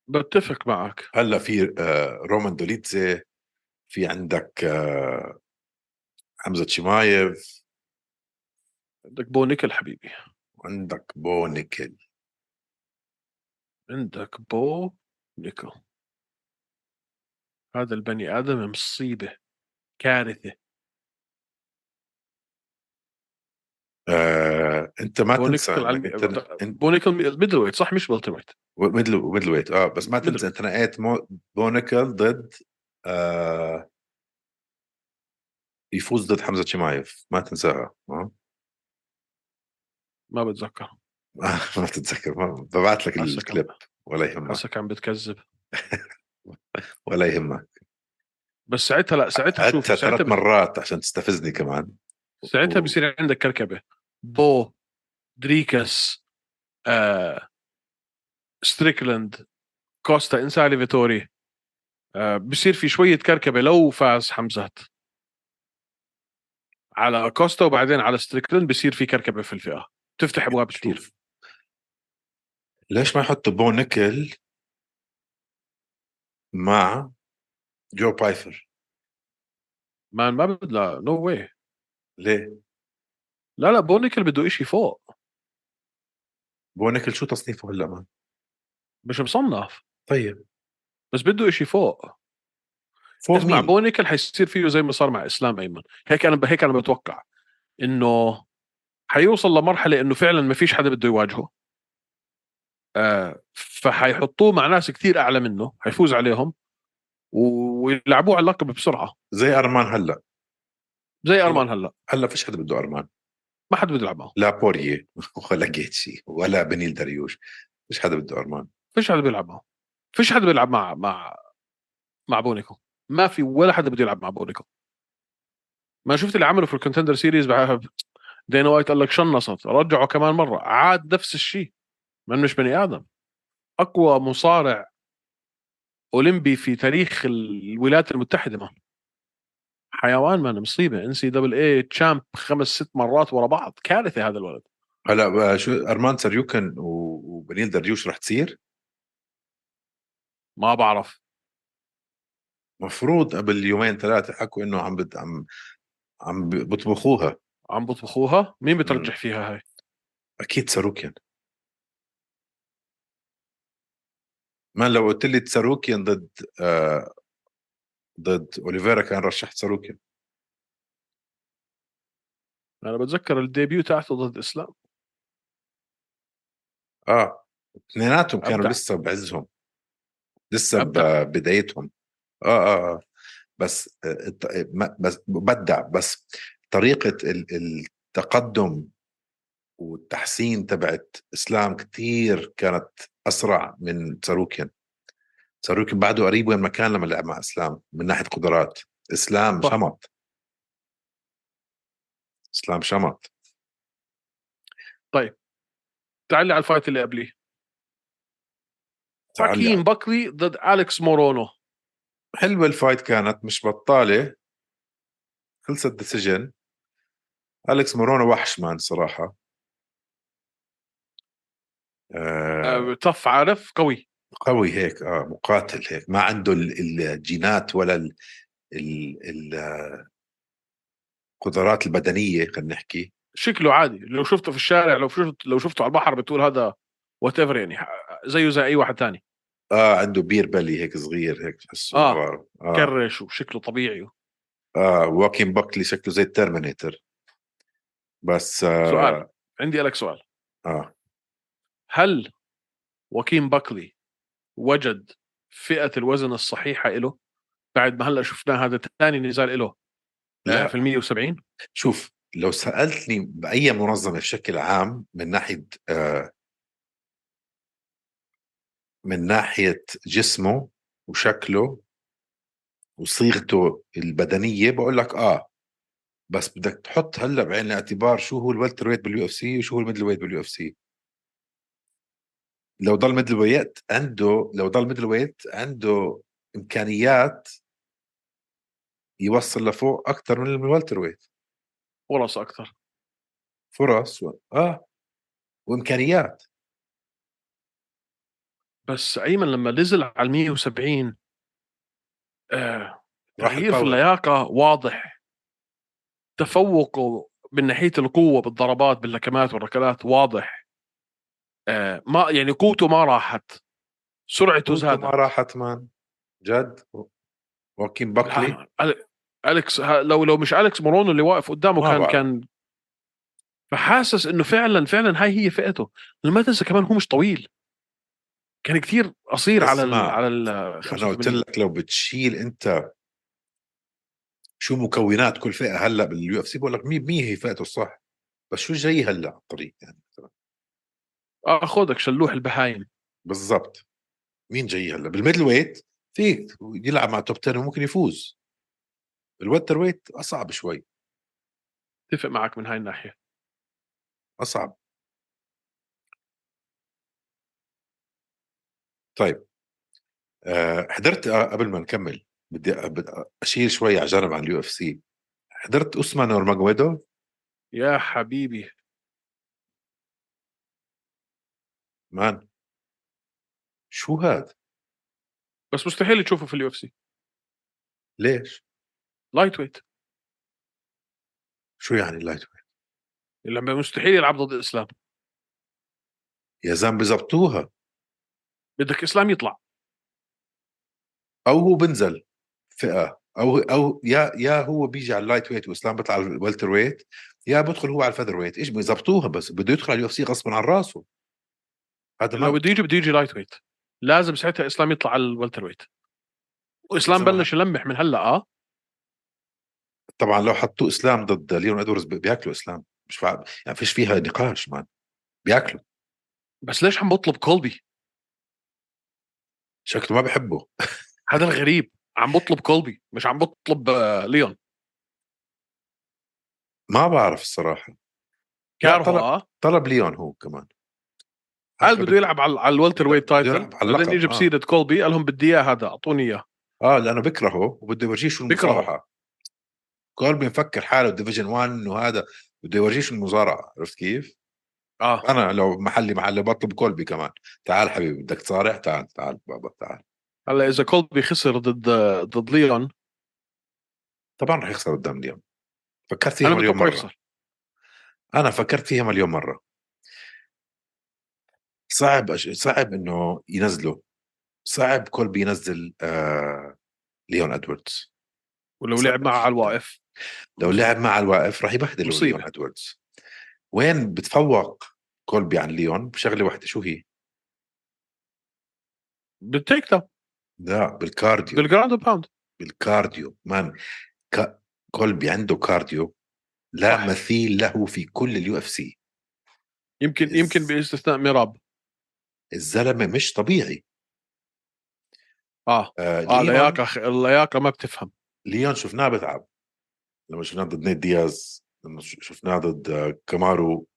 بتفق معك. هلأ في آه، رومان دوليتزي في عندك آه، حمزة شمايف عندك بو نيكل حبيبي. وعندك بو نيكل. عندك بو نيكل. هذا البني آدم مصيبة كارثة. آه، أنت ما تنسى نيكل على إنك أنت انت بو نيكل middleweight صح؟ مش welterweight middle middleweight آه بس ما تنسى أنت نقيت بونيكل ضد آه يفوز ضد حمزة شمايف. ما تنساها آه. ما بتذكر ما تتذكر ما ببعث لك الكليب ولا يهمك. حسك عم بتكذب. ولا يهمك. بس ساعتها لا ساعتها شوف ثلاث مرات عشان تستفزني كمان. ساعتها و- بصير عندك كركبة. بو دريكس آه، ستريكلاند كوستا انسالي فيتوري. آه، بصير في شوية كركبة لو فاز حمزات على كوستا وبعدين على ستريكلاند بصير في كركبة في الفئة. تفتح أبواب كثير ليش ما يحط بو نيكل مع جو بايفر ما ما بد لا no way ليه؟ لا لا بونيكل بده إشي فوق. بونيكل شو تصنيفه هلا man مش مصنف. طيب. بس بده إشي فوق. فوق اسمع مين؟ بونيكل حيصير فيه زي ما صار مع إسلام أيمن. هيك أنا هيك أنا بتوقع إنه حيوصل لمرحلة إنه فعلا ما فيش حدا بده يواجهه. آه فحيحطوه مع ناس كثير أعلى منه حيفوز عليهم ويلعبوه على اللقب بسرعة. زي أرمان هلأ. زي أرمان هلأ. هلأ فيش حدا بده أرمان. ما حد بده يلعب معه. لا بوارييه ولا جيتشي ولا بنيل دريوش. فيش حدا بده أرمان. فيش حدا بيلعب معه. فيش حدا بيلعب مع مع مع بونيكو. ما في ولا حدا بده يلعب مع بونيكو. ما شفت اللي عمله في ال Contender Series دينا وايت؟ قال لك شنصت رجعه كمان مرة. عاد نفس الشيء من مش بني آدم. أقوى مصارع أولمبي في تاريخ الولايات المتحدة man حيوان man مصيبه NCAA champ خمس ست مرات ورا بعض. كارثة هذا الولد. هلا شو أرمان ساروكيان وبنيل دريوش رح تصير؟ ما بعرف. مفروض قبل يومين ثلاثة حكوا إنه عم بت... عم عم بيطبخوها عم بطبخوها؟ مين بترجح فيها هاي؟ أكيد ساروكيان. ما لو قلت لي ساروكيان ضد آه ضد. أوليفيرا كان رشحت ساروكيان أنا بتذكر الديبيو تاعته ضد إسلام. آه. اثنيناتهم كانوا أبدع. لسه بعزهم. لسه أبدع. ببدايتهم آه آه آه. بس آه، ما- بس بدع بس طريقة ال- التقدم والتحسين تبعت إسلام كتير كانت أسرع من ساروكيان ساروكيان بعده قريب وين ما كان لما لعب مع إسلام من ناحية قدرات. إسلام صح. شمط. إسلام شمط. تعال لي على ال fight اللي قبليه. تعال لي حكيم بكري ضد أليكس مورونو. حلوة ال fight كانت مش بطالة. خلصت decision أليكس مورونو وحش man صراحة. آه. آه تف عارف؟ قوي. قوي هيك آه مقاتل هيك ما عنده ال- الجينات ولا ال ال ال القدرات البدنية خلينا نحكي. شكله عادي لو شفته في الشارع لو شفت لو شفته على البحر بتقول هذا whatever يعني زيه زي أي واحد تاني. آه عنده beer belly هيك صغير هيك تحسه آه. آه. كرش وشكله طبيعي. آه واكين باكلي شكله زي ال Terminator. بس آه سؤال عندي لك سؤال. آه. هل واكين باكلي وجد فئة الوزن الصحيحة له بعد ما هلأ شفناه هذا ثاني نزال له لا. في ال 170 شوف لو سألتني بأي منظمة بشكل عام من ناحية آه من ناحية جسمه وشكله وصيغته البدنية بقول لك آه. بس بدك تحط هلأ بعين الاعتبار شو هو ال welterweight بال UFC وشو هو ال middleweight بال UFC. لو ضل middleweight عنده لو ضل middleweight عنده إمكانيات يوصل لفوق أكثر من ال welterweight فرص أكثر فرص و... آه. وإمكانيات. بس أيمن لما نزل على ال 170 آه تغيير في. اللياقة واضح. تفوقه من ناحية القوة بالضربات باللكمات والركلات واضح. آه ما يعني قوته ما راحت. سرعته زادت. ما راحت مان. جد؟ واكين أليكس ها- لو لو مش أليكس مورونو اللي واقف قدامه كان بعرف. كان فحاسس إنه فعلا فعلا هاي هي فئته. ما تنسى كمان هو مش طويل. كان كثير قصير على ال على ال أنا قلت 85. لك لو بتشيل أنت شو مكونات كل فئة هلأ بال UFC بقول لك مين مين هي فئته الصح. بس شو جاي هلأ على الطريق يعني؟ مثلا آه خذك شلوح البهايم. بالضبط. مين جاي هلأ؟ بال middleweight فيك يلعب مع top 10 وممكن يفوز. ال welterweight أصعب شوي. اتفق معك من هاي الناحية. أصعب. طيب. أه حضرت آه قبل ما نكمل بدي أشيل شوي على جنب عن ال UFC. حضرت أوسمان نورماجوميدوف يا حبيبي. man شو هاد بس مستحيل تشوفه في ال UFC ليش؟ lightweight شو يعني ال lightweight اللي مستحيل يلعب ضد الاسلام يا زلمة بزبطوها بدك إسلام يطلع. أو هو بنزل فئة أو أو يا يا هو بيجي على ال lightweight وإسلام بيطلع على ال welterweight يا بدخل هو على ال featherweight إيش بيزبطوها بس؟ بده يدخل على ال UFC غصبا عن راسه. هذا لو بده يجي بده يجي lightweight لازم ساعتها اسلام يطلع على ال welterweight وإسلام. بلش يلمح من هلأ آه. طبعا لو حطوا إسلام ضد ليون ادوردز بياكلوا إسلام. مش فا... يعني فيش فيها نقاش man بياكلوا. بس ليش عم بطلب كولبي شكله ما بحبه. هذا الغريب. عم بطلب كولبي مش عم بطلب آه، ليون. ما بعرف الصراحة. كارهو طلب- آه. طلب ليون هو كمان. قال بده يلعب على على ال welterweight title؟ بعدين يجي آه. بسيره كولبي قال لهم بدي اياه هذا أعطوني اياه آه لأنه بكرهه وبده يورجيه شو. المصارعة. كولبي مفكر حاله division 1 وهذا بده يورجيه شو المصارعة عرفت كيف؟ آه. أنا لو محلي محلي بطلب كولبي كمان. تعال حبيبي بدك تصارع؟ تعال تعال بابا تعال. هلأ إذا كولبي خسر ضد ضد ليون. طبعا رح يخسر قدام ليون فكرت فيها مليون مرة. يخسر. أنا فكرت فيها مليون مرة. صعب أش... صعب إنه ينزله صعب كولبي ينزل آه... ليون إدواردز. ولو لعب معه على. الواقف. لو لعب مع الواقف راح مصيبة. ليون إدواردز. وين بتفوق كولبي عن ليون؟ بشغلة واحدة شو هي؟ بال takedown لا بال cardio. بال ground pound. بال cardio. man ك... كولبي عنده cardio لا صح. مثيل له في كل ال UFC. يمكن يمكن بإستثناء ميراب. الزلمة مش طبيعي. آه آه آه ليون, لياقة خ- اللياقة ما بتفهم. ليون شفناه بتعب لما شفناه ضد نيت دياز لما شفناه ضد آه، كامارو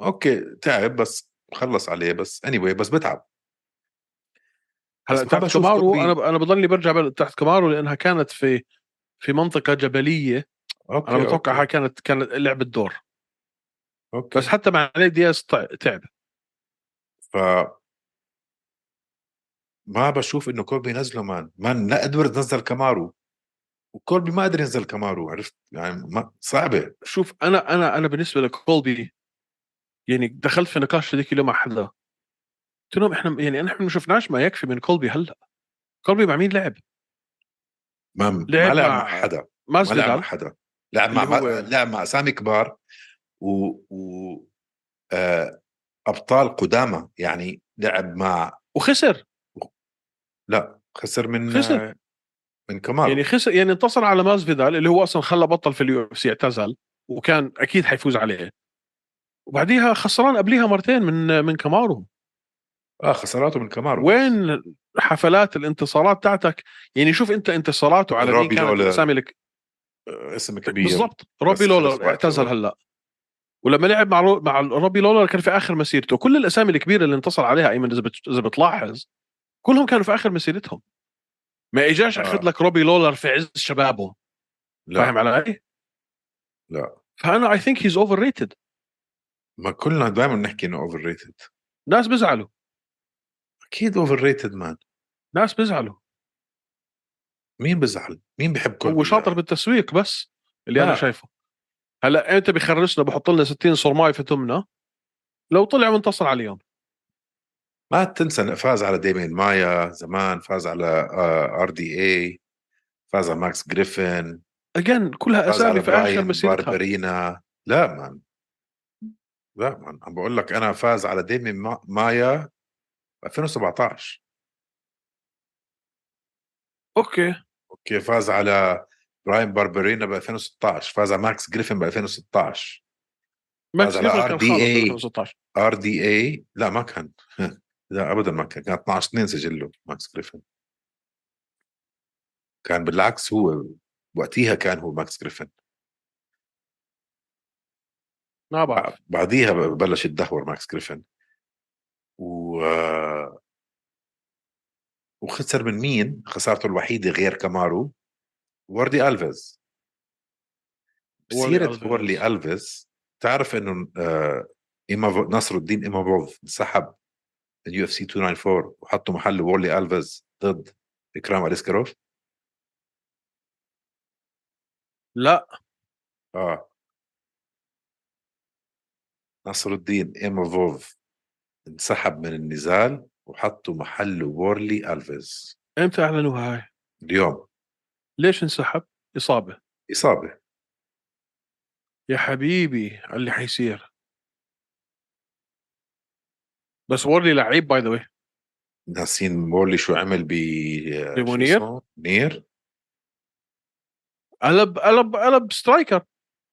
okay تعب بس خلص عليه بس اني anyway بس بتعب. هلأ تحت كامارو. أنا أنا بضلني برجع تحت كامارو لأنها كانت في في منطقة جبلية. okay أنا بتوقع هاي okay. كانت كانت لعبة دور. okay. بس حتى مع نيت دياز تع- تعب. ف ما بشوف إنه كولبي ينزله man. man لا أدوارد نزل كامارو. وكولبي ما قدر ينزل كامارو عرفت؟ يعني ما صعبة. شوف أنا أنا أنا بالنسبة لكولبي يعني دخلت في نقاش ذيك اليوم مع حدا. قلت لهم إحنا يعني إحنا ما شفناش ما يكفي من كولبي هلأ. كولبي مع مين لعب؟ ما ما لعب لعب مع حدا. ما ماس لعب مع حدا. لعب مع هو- ما- لعب مع اسامي كبار و, و... آه... أبطال قدامى يعني لعب مع وخسر. لا خسر من خسر. من كامارو يعني خسر يعني انتصر على ماسفيدال اللي هو أصلا خلى بطل في ال UFC اعتزل وكان أكيد حيفوز عليه. وبعديها خسران قبليها مرتين من من كامارو آه خساراته من كامارو وين حفلات الانتصارات تاعتك يعني شوف أنت انتصاراته على مين كانت لولا. الاسامي لك. آه، اسم كبير. بالضبط روبي لولر. اعتزل. هلأ. ولما لعب مع رو... مع روبي لولر كان في آخر مسيرته. كل الأسامي الكبيرة اللي انتصر عليها أيمن إذا بت... إذا بتلاحظ كلهم كانوا في آخر مسيرتهم. ما إجاش آه. أخذ لك روبي لولر في عز شبابه. لا. فاهم علي؟ لا. فأنا I think he's overrated ما كلنا دائما نحكي إنه overrated ناس بيزعلوا. أكيد overrated man ناس بيزعلوا. مين بزعل مين بحب كولبي هو شاطر بالتسويق بس اللي لا. أنا شايفه. هلا انت بخرسنا بحط لنا 60 صرماي في تمنا؟ لو طلع منتصر عليهم ما تنسى إنه فاز على ديمين مايا زمان فاز على RDA فاز على ماكس جريفن. again كلها أسامي في آخر مسيرتها. باربرينا. لا man. لا man. عم بقول لك أنا فاز على ديمين ما- مايا 2017 okay. okay فاز على براين باربرينا ب 2016 فاز على ماكس جريفن ب 2016 ماكس جريفن. خالص ب 2016 RDA لا ما كان. لا ابدا ما كان. كان 12 2 سجله ماكس جريفن. كان بالعكس هو وقتها كان هو ماكس جريفن. ما بعرف. بعديها بلش يتدهور ماكس جريفن. و وخسر من مين؟ خسارته الوحيدة غير كامارو. وورلي ألفيز. بسيرة. وورلي ألفيز. تعرف إنه آه إيمافو نصر الدين ايمافوف انسحب من UFC 294 وحطوا محله وورلي ألفيز ضد إكرام أليسكاروف؟ لا. آه. نصر الدين ايمافوف انسحب من النزال وحطوا محله وورلي ألفيز. إمتى اعلنوا هاي؟ اليوم. ليش انسحب؟ إصابة. إصابة. يا حبيبي على اللي حيصير؟ بس وورلي لعيب by the way ناسين وورلي شو عمل ب بمنير؟ منير. قلب قلب قلب striker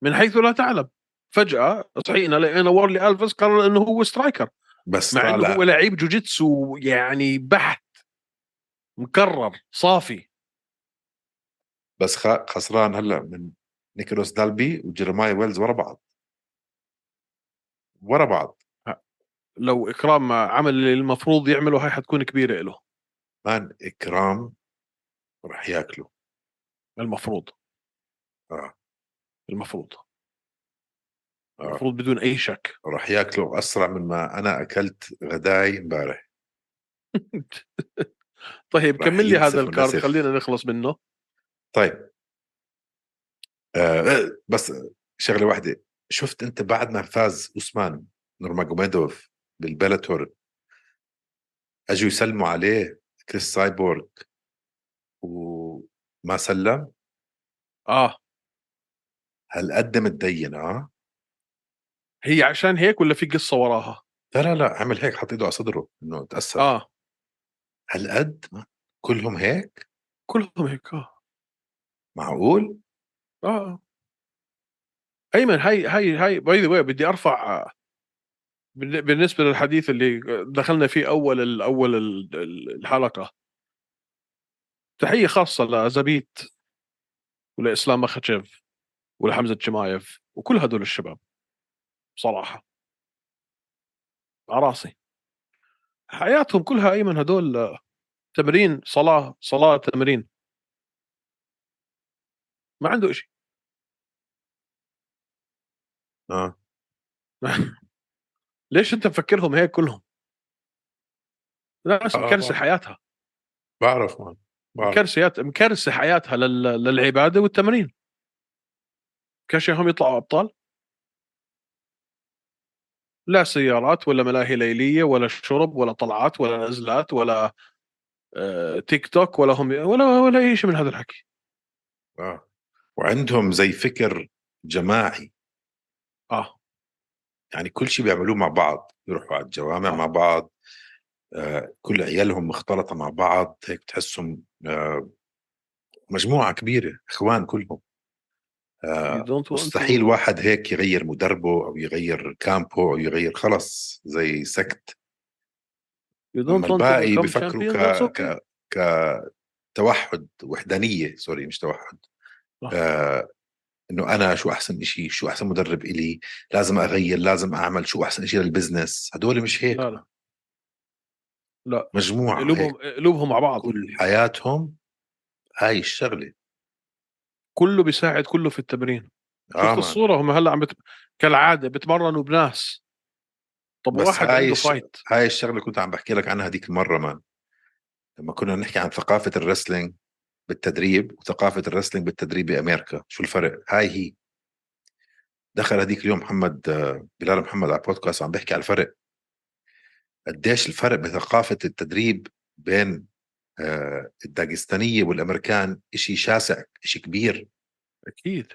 من حيث لا تعلم. فجأة صحينا لقينا وورلي الفيس قرر إنه هو striker. بس مع إنه هو لعيب جوجيتسو يعني بحت مكرر صافي. بس خسران هلأ من نيكولاس دالبي وجيرماي ويلز ورا بعض. ورا بعض. لو إكرام عمل اللي المفروض يعمله هاي حتكون كبيرة لا man إكرام راح ياكله. المفروض. آه. المفروض. آه. المفروض بدون أي شك. راح ياكله أسرع من ما أنا أكلت غداي إمبارح. طيب كمل لي هذا ال card. خلينا نخلص منه. طيب. آه بس شغلة واحدة شفت أنت بعد ما فاز أوسمان نورماجوميدوف بالبلاتور أجوا يسلموا عليه كريس سايبورغ وما سلم؟ آه. هل قد متدين آه. هي عشان هيك ولا في قصة وراها؟ لا لا لا عمل هيك حط إيده على صدره إنه تأثر. آه. هل قد؟ كلهم هيك؟ كلهم هيك آه. معقول؟ آه أيمن هاي هاي هاي by the بدي أرجع آه، بالن- بالنسبة للحديث اللي دخلنا فيه أول ال- أول ال- ال- الحلقة. تحية خاصة لزبيت ولإسلام مخاتشيف ولحمزة جمايف وكل هدول الشباب صراحة على رأسي. حياتهم كلها أيمن هدول آه، تمرين صلاة صلاة تمرين. ما عنده شيء آه. ليش أنت مفكرهم هيك كلهم؟ ناس آه، مكرسه آه. حياتها. بعرف مان بعرف. مكرسه مكرسه حياتها لل... للعبادة والتمرين. كاش هم يطلعوا أبطال. لا سيارات ولا ملاهي ليلية ولا شرب ولا طلعات ولا نزلات ولا آه، تيك توك ولا هم ولا ولا أي شيء من هذا الحكي. آه. وعندهم زي فكر جماعي. آه. يعني كل شيء بيعملوه مع بعض يروحوا على الجوامع آه. مع بعض آه كل عيالهم مختلطة مع بعض هيك تحسهم آه مجموعة كبيرة إخوان كلهم. آه مستحيل to- واحد هيك يغير مدربه أو يغير كامبه أو يغير خلص زي سكت. الباقي بفكروا that's ك... ك... كتوحد وحدانية سوري مش توحد. آه. إنه أنا شو أحسن شيء شو أحسن مدرب إلي لازم أغير لازم أعمل شو أحسن شيء لل business هدول مش هيك. لا لا. لا. مجموعة قلوبهم قلوبهم مع بعض. كل حياتهم هاي الشغلة. كله بيساعد كله في التمرين. آه شفت. الصورة؟ هم هلأ عم بت... كالعادة بتمرنوا بناس. طب بس واحد هاي عنده الش- fight هاي الشغلة كنت عم بحكي لك عنها هذيك المرة man. لما كنا نحكي عن ثقافة الرسلينج بالتدريب وثقافة الرسلينج بالتدريب بأمريكا. شو الفرق؟ هاي هي. دخل هذيك اليوم محمد بلال محمد على بودكاست عم بيحكي على الفرق. قديش الفرق بثقافة التدريب بين آه، الداغستانية والأمريكان شيء شاسع شيء كبير. أكيد.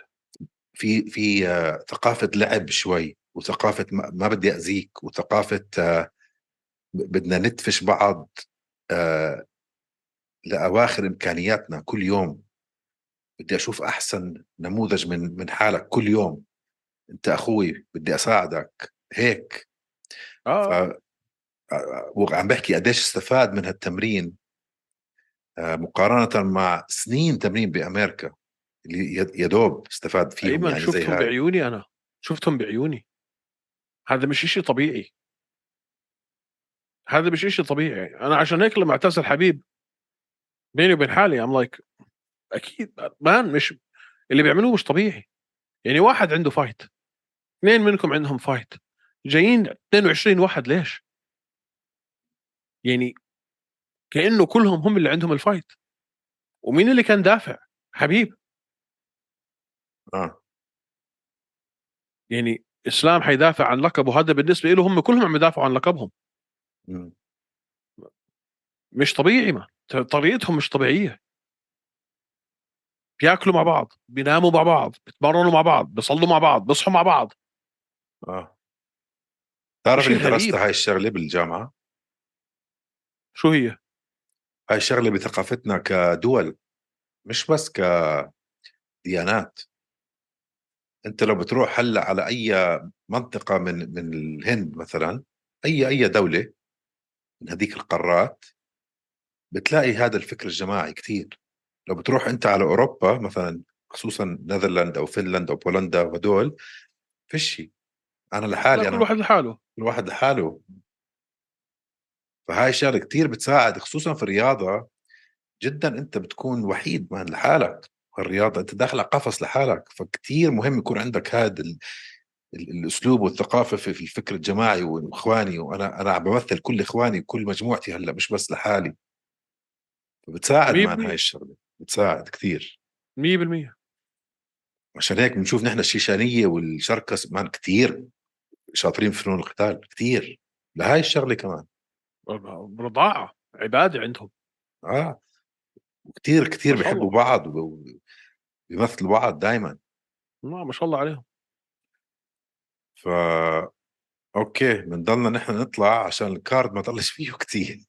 في في آه، ثقافة لعب شوي وثقافة ما بدي اذيك وثقافة آه، بدنا ندفش بعض لأواخر إمكانياتنا كل يوم. بدي أشوف أحسن نموذج من من حالك كل يوم. أنت أخوي بدي أساعدك. هيك. آه. ف آه، وعم بحكي قديش استفاد من هالتمرين. آه، مقارنة مع سنين تمرين بأمريكا اللي يا دوب استفاد فيهم أيمن يعني زي شفتهم هاي. بعيوني أنا. شفتهم بعيوني. هذا مش إشي طبيعي. هذا مش إشي طبيعي. أنا عشان هيك لما أعتزل حبيب بيني وبين حالي I'm like أكيد man مش اللي بيعملوه مش طبيعي يعني واحد عنده fight اثنين منكم عندهم fight جايين 22 واحد ليش؟ يعني كأنه كلهم هم اللي عندهم ال fight ومين اللي كان دافع؟ حبيب آه يعني إسلام حيدافع عن لقبه هذا بالنسبة له هم كلهم عم يدافعوا عن لقبهم مم. مش طبيعي ما طريقتهم مش طبيعية. بياكلوا مع بعض بيناموا مع بعض بيتمرنوا مع بعض بيصلوا مع بعض بيصحوا مع بعض. آه. تعرف إني درست. هاي الشغلة بالجامعة؟ شو هي؟ هاي الشغلة بثقافتنا كدول مش بس كديانات. أنت لو بتروح هلأ على أي منطقة من من الهند مثلا أي أي دولة من هذيك القارات بتلاقي هذا الفكر الجماعي كثير لو بتروح أنت على أوروبا مثلا خصوصا نذرلاند أو فنلند أو بولندا وهدول فيش أنا لحالي أنا كل واحد لحاله. كل واحد لحاله. فهاي الشغلة كثير بتساعد خصوصا في الرياضة. جدا أنت بتكون وحيد مان لحالك. الرياضة أنت داخل على قفص لحالك. فكتير مهم يكون عندك هذا ال... ال... الأسلوب والثقافة في, في الفكر الجماعي وإخواني. وأنا أنا عم بمثل كل إخواني وكل مجموعتي هلأ مش بس لحالي. فبتساعد بالمية. هاي الشغلة بتساعد كثير 100% عشان هيك بنشوف نحن الشيشانية والشركس مان كثير شاطرين في فنون القتال كثير لهاي الشغلة كمان. رضاعة عبادة عندهم. آه. وكثير كثير بيحبوا. بعض وبيمثلوا بعض دائما ما ما شاء الله عليهم. ف okay بنضلنا نحن نطلع عشان ال card ما ضلش فيه كثير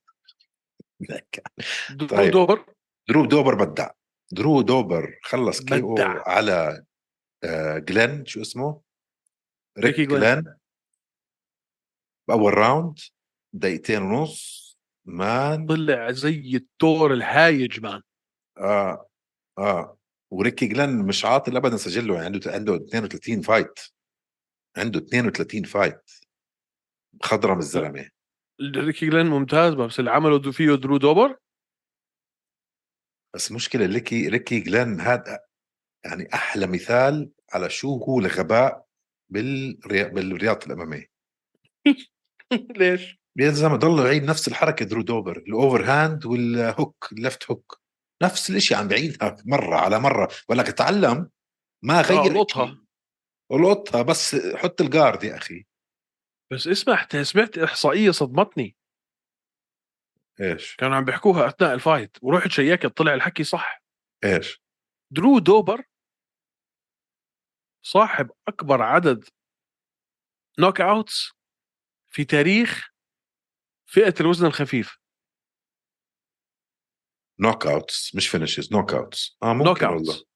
درو طيب. دوبر؟ درو دوبر بدع. درو دوبر خلص KO. على آه جلين شو اسمه؟ ريك. جلين بأول round دقيقتين ونص. man. طلع زي التور الهايج man آه آه. وريكي جلين مش عاطل ابدا سجله يعني عنده عنده 32 fight. عنده 32 fight. خضرم الزلمة. ريكي جلين ممتاز بس اللي عمله فيه درو دوبر؟ بس مشكلة ريكي ريكي جلين هذا يعني أحلى مثال على شو هو الغباء بالري... بالرياضه الأمامية. ليش؟ يا زلمه ضل يعيد نفس الحركة درو دوبر ال overhand وال hook ال left hook. نفس الشيء عم بعيدها مرة على مرة ولك تعلم ما غير القطها. القطها بس حط ال guard يا أخي. بس اسمع سمعت إحصائية صدمتني. إيش؟ كانوا عم بيحكوها أثناء ال fight ورحت شيكت طلع الحكي صح. إيش؟ درو دوبر صاحب أكبر عدد knockouts في تاريخ فئة الوزن الخفيف. knockouts مش finishes knockouts آه ممكن knock والله. outs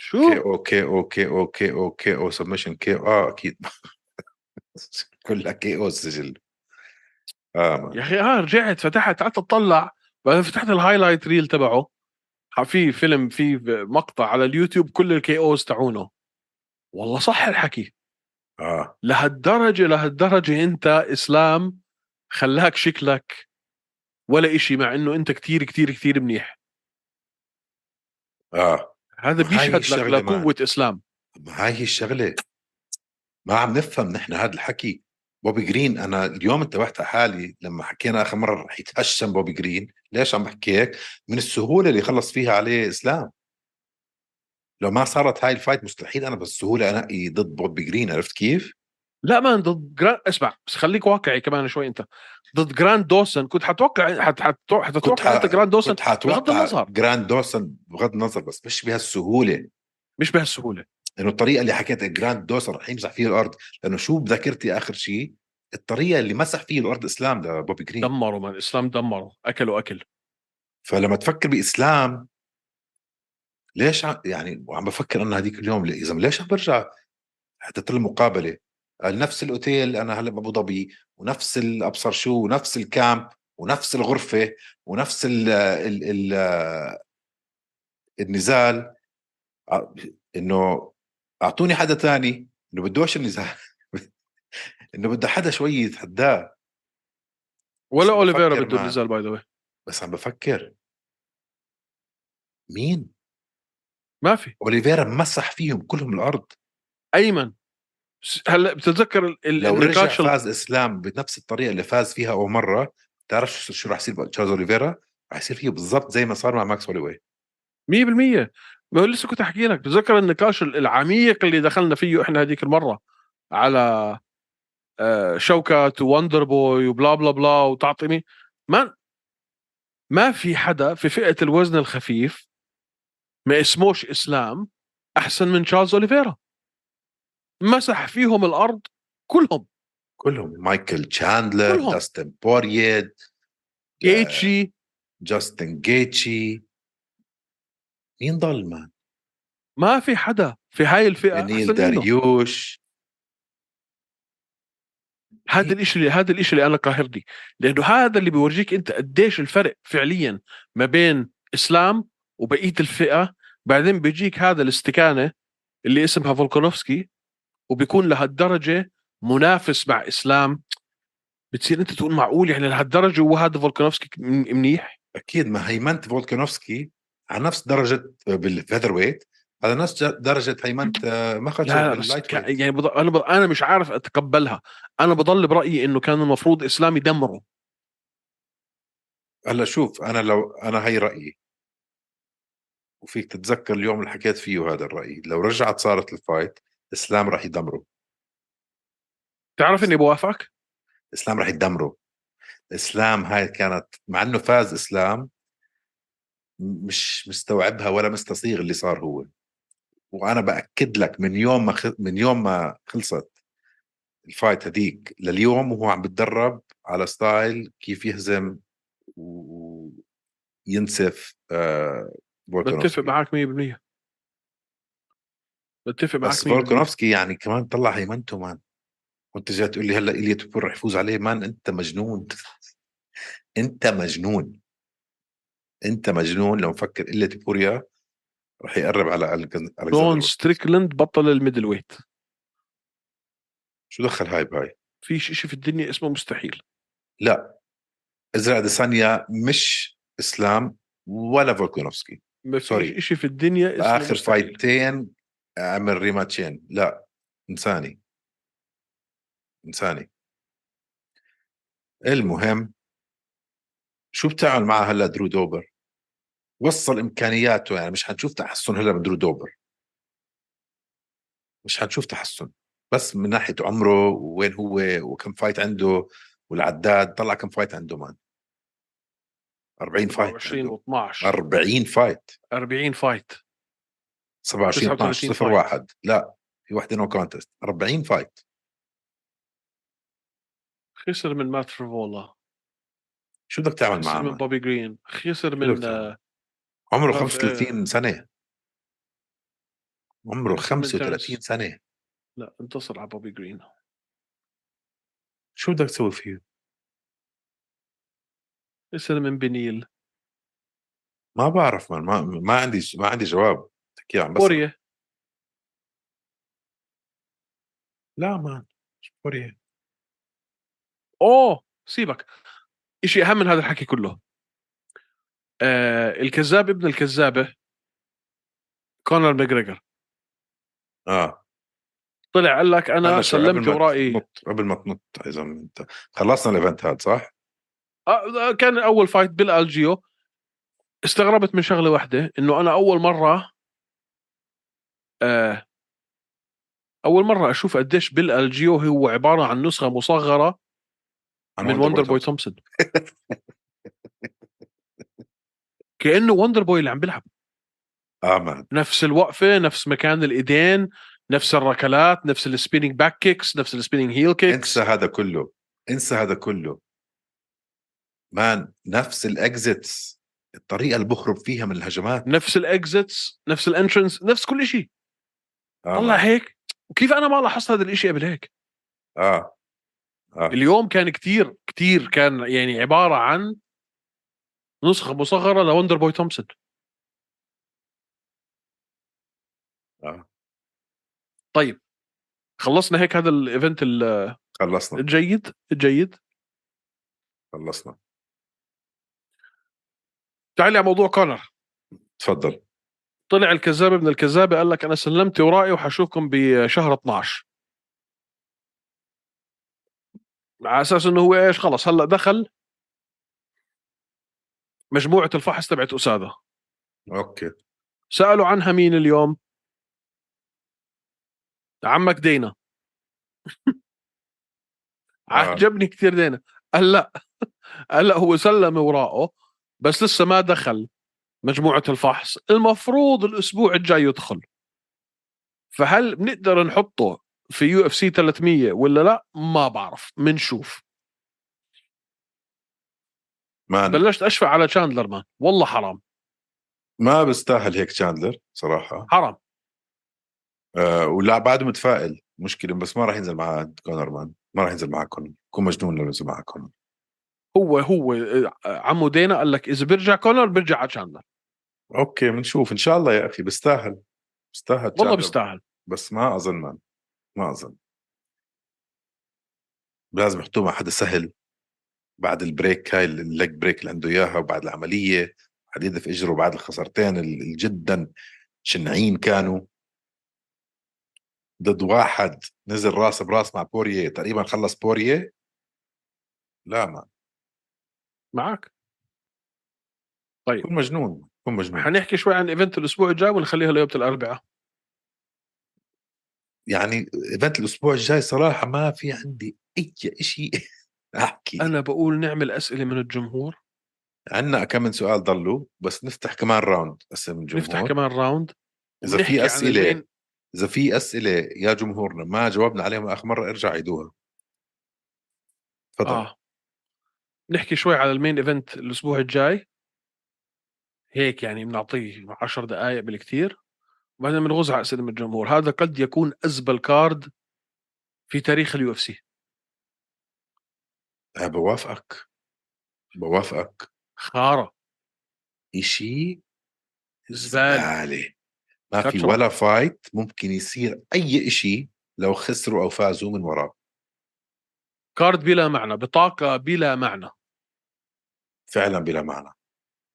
شو؟ كي أو كي أو كي أو كي أو كي أو سبمشن كي أو آه أكيد. كلها KO السجل. آه يا. أخي آه رجعت فتحت قعدت أطلع. بعدين فتحت ال highlight reel تبعه. في فيلم في مقطع على اليوتيوب كل ال KOs تاعونه. والله صح الحكي. آه. لهالدرجة لهالدرجة أنت إسلام خلاك شكلك ولا إشي مع إنه أنت كتير كتير كتير منيح. آه. هذا بيشهد لك. لقوة إسلام. ما هاي هي الشغلة ما عم نفهم نحن هذا الحكي. بوبي جرين أنا اليوم انتبهت على حالي لما حكينا آخر مرة رح يتهشم بوبي جرين. ليش عم بحكي هيك من السهولة اللي خلص فيها عليه إسلام. لو ما صارت هاي ال fight مستحيل أنا بالسهولة أنقي ضد بوبي جرين عرفت كيف؟ لا man ضد اسمع بس خليك واقعي كمان شوي أنت. ضد جراند دوسن. كنت حتوقع حت... حت... حتتوقع أنت ح- جراند دوسن كنت حتوقع بغض النظر. جراند دوسن بغض النظر بس مش بهالسهولة. مش بهالسهولة. لأنه الطريقة اللي حكيت جراند دوسن رح يمسح فيها الأرض. لأنه شو بذاكرتي آخر شيء؟ الطريقة اللي مسح فيه الأرض إسلام لبوبي جرين. دمروا man الاسلام دمروا. أكلوا أكل. فلما تفكر بإسلام ليش. يعني وعم بفكر أنا هذيك اليوم يا زلمه ليش عم برجع؟ حتى المقابلة. قال نفس الأوتيل أنا هلأ بأبو ظبي ونفس الابصر شو ونفس ال camp ونفس الغرفة ونفس ال ال ال النزال. ع- إنه أعطوني حدا تاني إنه بدوش النزال؟ إنه بده حدا شوي يتحداه. ولا أوليفيرا بده. النزال by the بس عم بفكر. مين؟ ما في. أوليفيرا مسح فيهم كلهم الأرض. أيمن. هلأ بتتذكر ال- لو رجع فاز إسلام بنفس الطريقة اللي فاز فيها أول مرة تعرف شو راح يصير تشارلز أوليفيرا راح يصير فيه بالضبط زي ما صار مع ماكس هولواي. 100% ما هو لسه كنت أحكي لك بتذكر النقاش ال- العميق اللي دخلنا فيه إحنا هذيك المرة على آه، شوكت ووندر بوي وبلا بلا بلا وتعطيني ما ما في حدا في فئة الوزن الخفيف ما اسموش إسلام أحسن من تشارلز أوليفيرا. مسح فيهم الأرض كلهم. كلهم مايكل تشاندلر. داستن بورييه جيتشي. جاستن جيتشي. مين ضل؟ مان ما في حدا في هاي الفئة بنيل داريوش. هذا الشيء اللي هذا الشيء اللي أنا قاهرني. لأنه هذا اللي بيورجيك أنت قديش الفرق فعليا ما بين إسلام وبقية الفئة. بعدين بيجيك هذا الاستكانة اللي اسمها فولكانوفسكي وبيكون لهالدرجة منافس مع إسلام. بتصير أنت تقول معقول يعني لهالدرجة وهذا فولكانوفسكي منيح؟ أكيد ما هيمنت فولكانوفسكي على نفس درجة بال featherweight على نفس درجة هيمنت آه، weight. يعني بض... أنا ب... أنا مش عارف أتقبلها. أنا بضل برأيي إنه كان المفروض إسلام يدمره. هلأ شوف أنا لو أنا هي رأيي. وفيك تتذكر اليوم اللي حكيت فيه هذا الرأي. لو رجعت صارت ال fight إسلام راح يدمره تعرف إني بوافقك؟ إسلام راح يدمره إسلام هاي كانت مع إنه فاز إسلام مش مستوعبها ولا مستصيغ اللي صار هو. وأنا بأكد لك من يوم ما خ... من يوم ما خلصت ال fight هذيك لليوم وهو عم بتدرب على style كيف يهزم وينسف آه بتفق معك 100% بتفق معك بس 100% فولكانوفسكي يعني كمان طلع هيمنته مان. وانت جاي تقول لي هلأ إليا توبوريا رح يفوز عليه. مان أنت مجنون. أنت مجنون. أنت مجنون. لو مفكر إليا توبوريا رح يقرب على ألكسندر ستريكلاند بطل ال middleweight. شو دخل هاي؟ بهاي فيش إشي في الدنيا اسمه مستحيل. لا. ازرق ديسانيا مش إسلام ولا فولكانوفسكي ما. فيش إشي في الدنيا اسمه مستحيل. فايتين عمل ريماتشين لا انساني. انساني. المهم شو بتعمل معه هلا درو دوبر؟ وصل إمكانياته يعني مش حنشوف تحسن هلا من درو دوبر. مش حنشوف تحسن. بس من ناحية عمره وين هو وكم fight عنده والعداد طلع كم fight عنده man 40 fight 27 عنده. و12 40 fight 40 fight 27 12 39 0 1 لا في وحده no contest 40 fight خسر من مات فريفولا. شو بدك تعمل معه خسر من؟ بوبي جرين. خسر من؟ آه، عمره طب، 35 سنة. عمره خسر من 35 تيرنس. سنة. لا انتصر على بوبي جرين. شو بدك تسوي فيه؟ خسر من بنيل. ما بعرف man ما, ما عندي ما عندي جواب. تحكي عن بس بورييه لا man مش بورييه أوه! سيبك. شيء أهم من هذا الحكي كله. آه الكذاب ابن الكذابة كونر ماكجريجور آه. طلع قال لك أنا قبل سلمت ما ورائي. تنط قبل ما تنط يا زلمه أنت خلصنا ال event هذا صح؟ آه كان أول fight بالالجيو استغربت من شغلة واحدة إنه أنا أول مرة آه أول مرة أشوف قديش بالالجيو هو عبارة عن نسخة مصغرة من وندر بوي تومسون كأنه وندر بوي اللي عم بيلعب. آه man نفس الوقفة نفس مكان الإيدين نفس الركلات نفس ال spinning back kicks نفس ال spinning heel kicks انسى هذا كله. انسى هذا كله. man نفس ال exits الطريقة اللي بخرب فيها من الهجمات. نفس ال exits نفس ال entrance نفس كل شيء. آه. طلع. هيك. وكيف أنا ما لاحظت هذا الشيء قبل هيك؟ آه. آه. اليوم كان كتير كتير كان يعني عبارة عن نسخة مصغرة لوندر بوي تومسون. آه. طيب خلصنا هيك هذا ال event ال- خلصنا. الجيد الجيد. خلصنا. تعالي على موضوع كونر. تفضل. طلع الكذاب ابن الكذابة قال لك أنا سلمت ورائي وحشوفكم بشهر 12 على أساس إنه هو إيش؟ خلص هلأ دخل مجموعة الفحص تبعت أساده. أوكي. سألوا عنها مين اليوم؟ عمك دينا. عجبني كثير دينا. قال لأ. قال لأ هو سلم وراقه بس لسه ما دخل. مجموعة الفحص. المفروض الأسبوع الجاي يدخل. فهل بنقدر نحطه في UFC 300 ولا لا؟ ما بعرف. بنشوف man بلشت اشفق على تشاندلر man والله حرام. ما بيستاهل هيك تشاندلر صراحة. حرام. آه ولا بعده متفائل. مشكلة بس ما راح ينزل مع كونر man ما راح ينزل مع كونر يكون مجنون لو نزل مع كونر هو هو آه، عمو دانا قال لك إذا بيرجع كونر بيرجع على تشاندلر okay بنشوف إن شاء الله يا أخي بيستاهل. بيستاهل والله. بيستاهل. بس ما أظن man ما أظن. لازم يحطوه مع حدا سهل. بعد ال break هاي ال leg break اللي عنده إياها وبعد العملية. بعد يدف إجره بعد الخسارتين ال- ال- جدا. شنعين كانوا. ضد واحد نزل راس براس مع بوريه تقريبا خلص بوريه لا ما. معك طيب. كن مجنون كن مجنون. حنحكي شوي عن event الأسبوع الجاي ونخليها ليوم الأربعاء. يعني event الأسبوع الجاي صراحة ما في عندي أي شيء أحكي. أنا بقول نعمل أسئلة من الجمهور. عندنا كم من سؤال ضلوا بس نفتح كمان round أسئلة من الجمهور. نفتح كمان round إذا في أسئلة إذا في أسئلة يا جمهورنا ما جاوبنا عليهم اخر مرة ارجع عيدوها تفضل. آه. نحكي شوي على ال main event الأسبوع الجاي. هيك يعني بنعطيه 10 دقائق بالكثير وبعدين بنغوز على اسئله من الجمهور. هذا قد يكون أزبل card في تاريخ ال UFC. آه بوافقك. بوافقك. خارة. إشي زبالة. زباله ما في. ولا fight ممكن يصير أي إشي لو خسروا أو فازوا من وراه. card بلا معنى بطاقة بلا معنى. فعلا بلا معنى.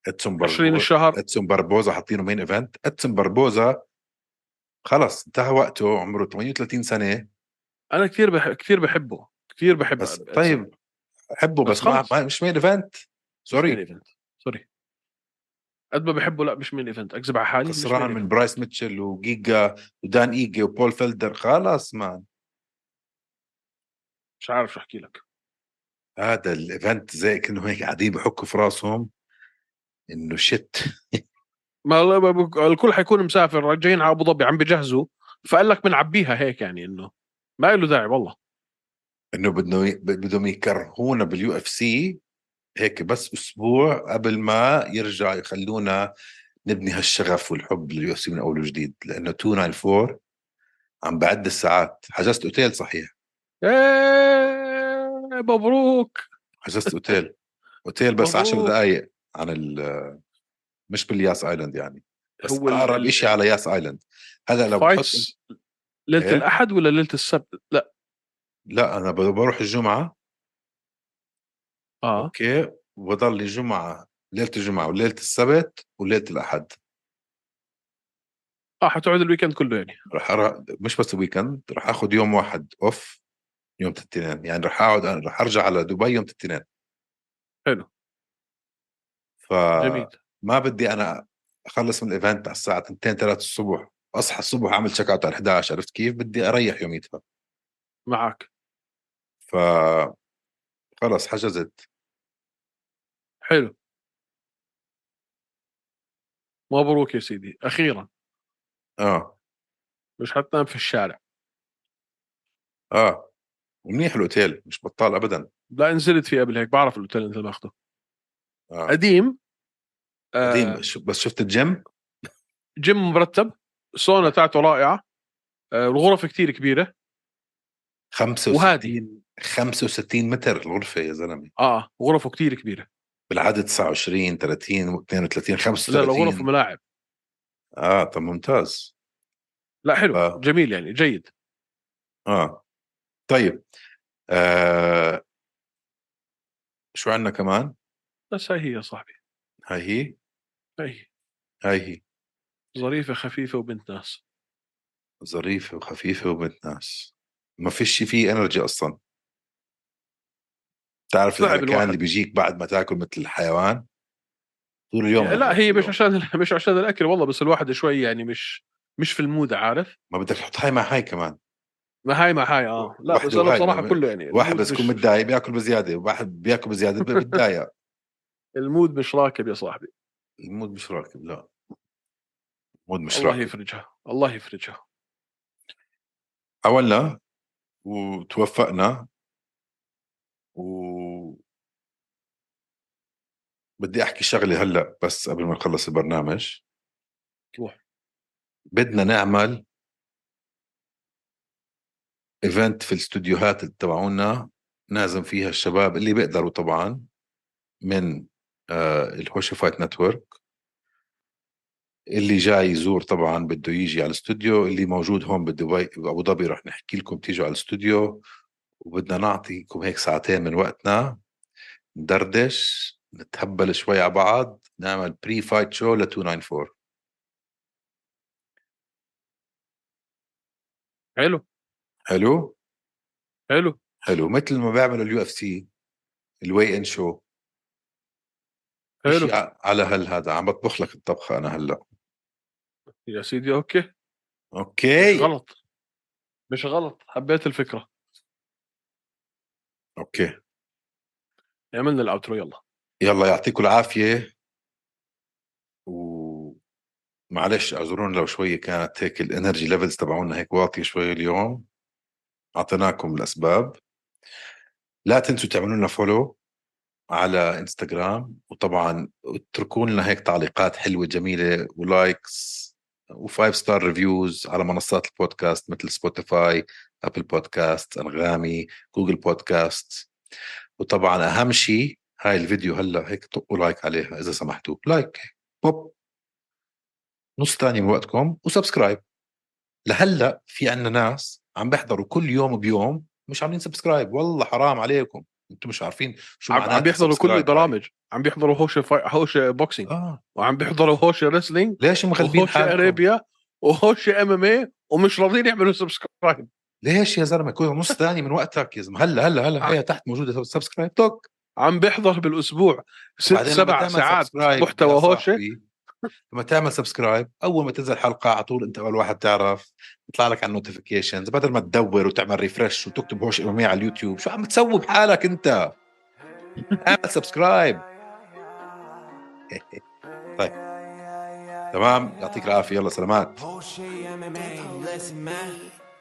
إدسون 20 بربوزا الشهر. إدسون بربوزا حاطينه main event إدسون بربوزا خلص انتهى وقته عمره 38 سنة. أنا كثير بح... كثير بحبه كثير بحب بس طيب حبه بس بس, ما خلص. ما- مش main event sorry event sorry قد ما بحبه لا مش main event أكذب على حالي خسران من. برايس ميتشل وجيجا ودان ايجي وبول فيلدر. خلاص man مش عارف شو أحكي لك. هذا ال event زي كأنه هيك قاعدين بحكوا في راسهم إنه shit ما الكل حيكون مسافر جايين على أبو ظبي عم بجهزوا. فقال لك بنعبيها هيك يعني إنه ما له داعي والله. إنه بدهم بدهم يكرهونا بال UFC هيك بس أسبوع قبل ما يرجع يخلونا نبني هالشغف والحب لل UFC من أول وجديد. لأنه 294 عم بعد الساعات. حجزت أوتيل صحيح. إيه! مبروك. حجزت أوتيل. أوتيل بس 10 مبروك. دقائق عن ال مش بال Yas Island يعني بس هو أقرب شيء على Yas Island. هذا لو بحط ليلة إيه؟ الأحد ولا ليلة السبت؟ لا. لا أنا بروح الجمعة. آه. okay. وبضل لي جمعة ليلة الجمعة وليلة السبت وليلة الأحد. آه حتقعد ال weekend كله يعني. رح أر... مش بس weekend رح آخذ يوم واحد off يوم الاثنين يعني رح أقعد رح أرجع على دبي يوم الاثنين حلو. فما جميل. بدي أنا أخلص من ال event على الساعة 2 3 الصبح. أصحى الصبح أعمل check out على 11 عرفت كيف؟ بدي أريح يوميتها معك. ف خلص حجزت حلو. مبروك يا سيدي. أخيرا. آه. مش حتنام في الشارع. آه. ومنيح الأوتيل مش بطال ابدا. لا نزلت فيه قبل هيك بعرف الأوتيل اللي أنت ماخذه آه. قديم آه. قديم بس شفت الجيم؟ جيم مرتب السونا تاعته رائعة آه الغرف كتير كبيرة. 65 وهادي. 65 متر الغرفة يا زلمة. آه غرفه كتير كبيرة. بالعدد 29 30 32 لا 35 لا غرف وملاعب آه طب ممتاز. لا حلو آه. جميل يعني جيد. آه. طيب آه شو عندنا كمان؟ بس هاي هي يا صاحبي. هاي هي؟ هاي هاي هي. ظريفة خفيفة وبنت ناس. ظريفة وخفيفة وبنت ناس. ما فيش فيه energy أصلا. تعرف الحركان. اللي بيجيك بعد ما تاكل مثل الحيوان؟ طول اليوم لا هي مش عشان مش عشان الأكل والله بس الواحد شوي يعني مش مش في ال mood عارف؟ ما بدك تحط هاي مع هاي كمان. ما هاي ما هاي آه. لا بس أنا. بصراحة كله يعني واحد بس يكون متضايق بياكل بزيادة واحد بياكل بزيادة بتضايق. ال mood مش راكب يا صاحبي. ال mood مش راكب لا. ال mood مش الله راكب. يفرجها الله يفرجها. حاولنا وتوفقنا و بدي أحكي شغلة هلأ بس قبل ما نخلص البرنامج. روح. بدنا نعمل event في الاستوديوهات تبعونا نعزم فيها الشباب اللي بيقدروا طبعا من آه ال Hosheh Fight Network. اللي جاي يزور طبعا بده يجي على الاستوديو اللي موجود هون بدبي بابو ظبي رح نحكي لكم تيجوا على الاستوديو. وبدنا نعطيكم هيك ساعتين من وقتنا. ندردش نتهبل شوي على بعض نعمل pre-fight show ل 294 حلو. حلو حلو حلو مثل ما بيعملوا ال UFC ال weigh-in show. حلو على هل هذا؟ عم بطبخ لك الطبخة أنا هلأ. يا سيدي okay. مش okay غلط. مش غلط. حبيت الفكرة. okay. عملنا ال outro يلا. يلا يعطيكم العافية. ومعلش اعذرونا لو شوية كانت هيك ال energy levels تبعونا هيك واطية شوي اليوم. أعطيناكم الأسباب. لا تنسوا تعملوا لنا follow على انستغرام وطبعا اتركوا لنا هيك تعليقات حلوة جميلة و likes و five star reviews على منصات البودكاست مثل سبوتيفاي ابل بودكاست انغامي جوجل بودكاست وطبعا أهم شيء هاي الفيديو هلأ هيك طقوا like عليها إذا سمحتوا. like بوب. نص ثانية من وقتكم و subscribe. لهلأ في عنا ناس عم بيحضروا كل يوم بيوم مش عاملين subscribe والله حرام عليكم. أنتم مش عارفين شو عم, عم بيحضروا كل. البرامج. عم بيحضروا هوش فاي... هوش بوكسينج آه. وعم بيحضروا هوش ريسلينج ليش مخربين وهوش حالكم؟ أرابيا وهوش MMA ومش راضيين يعملوا subscribe ليش يا زلمة؟ كل نص ثانية من وقتك يا زلمة. هلا هلا هلا. هي تحت موجودة subscribe توك. عم بيحضر بالأسبوع ست سبع ساعات محتوى هوشة لما تعمل subscribe أول ما تنزل حلقة على طول أنت أول واحد تعرف يطلع لك على ال notifications بدل ما تدور وتعمل refresh وتكتب هوش MMA على اليوتيوب شو عم تسوي بحالك أنت؟ اعمل سبسكرايب طيب. تمام؟ يعطيك العافية. يلا سلامات.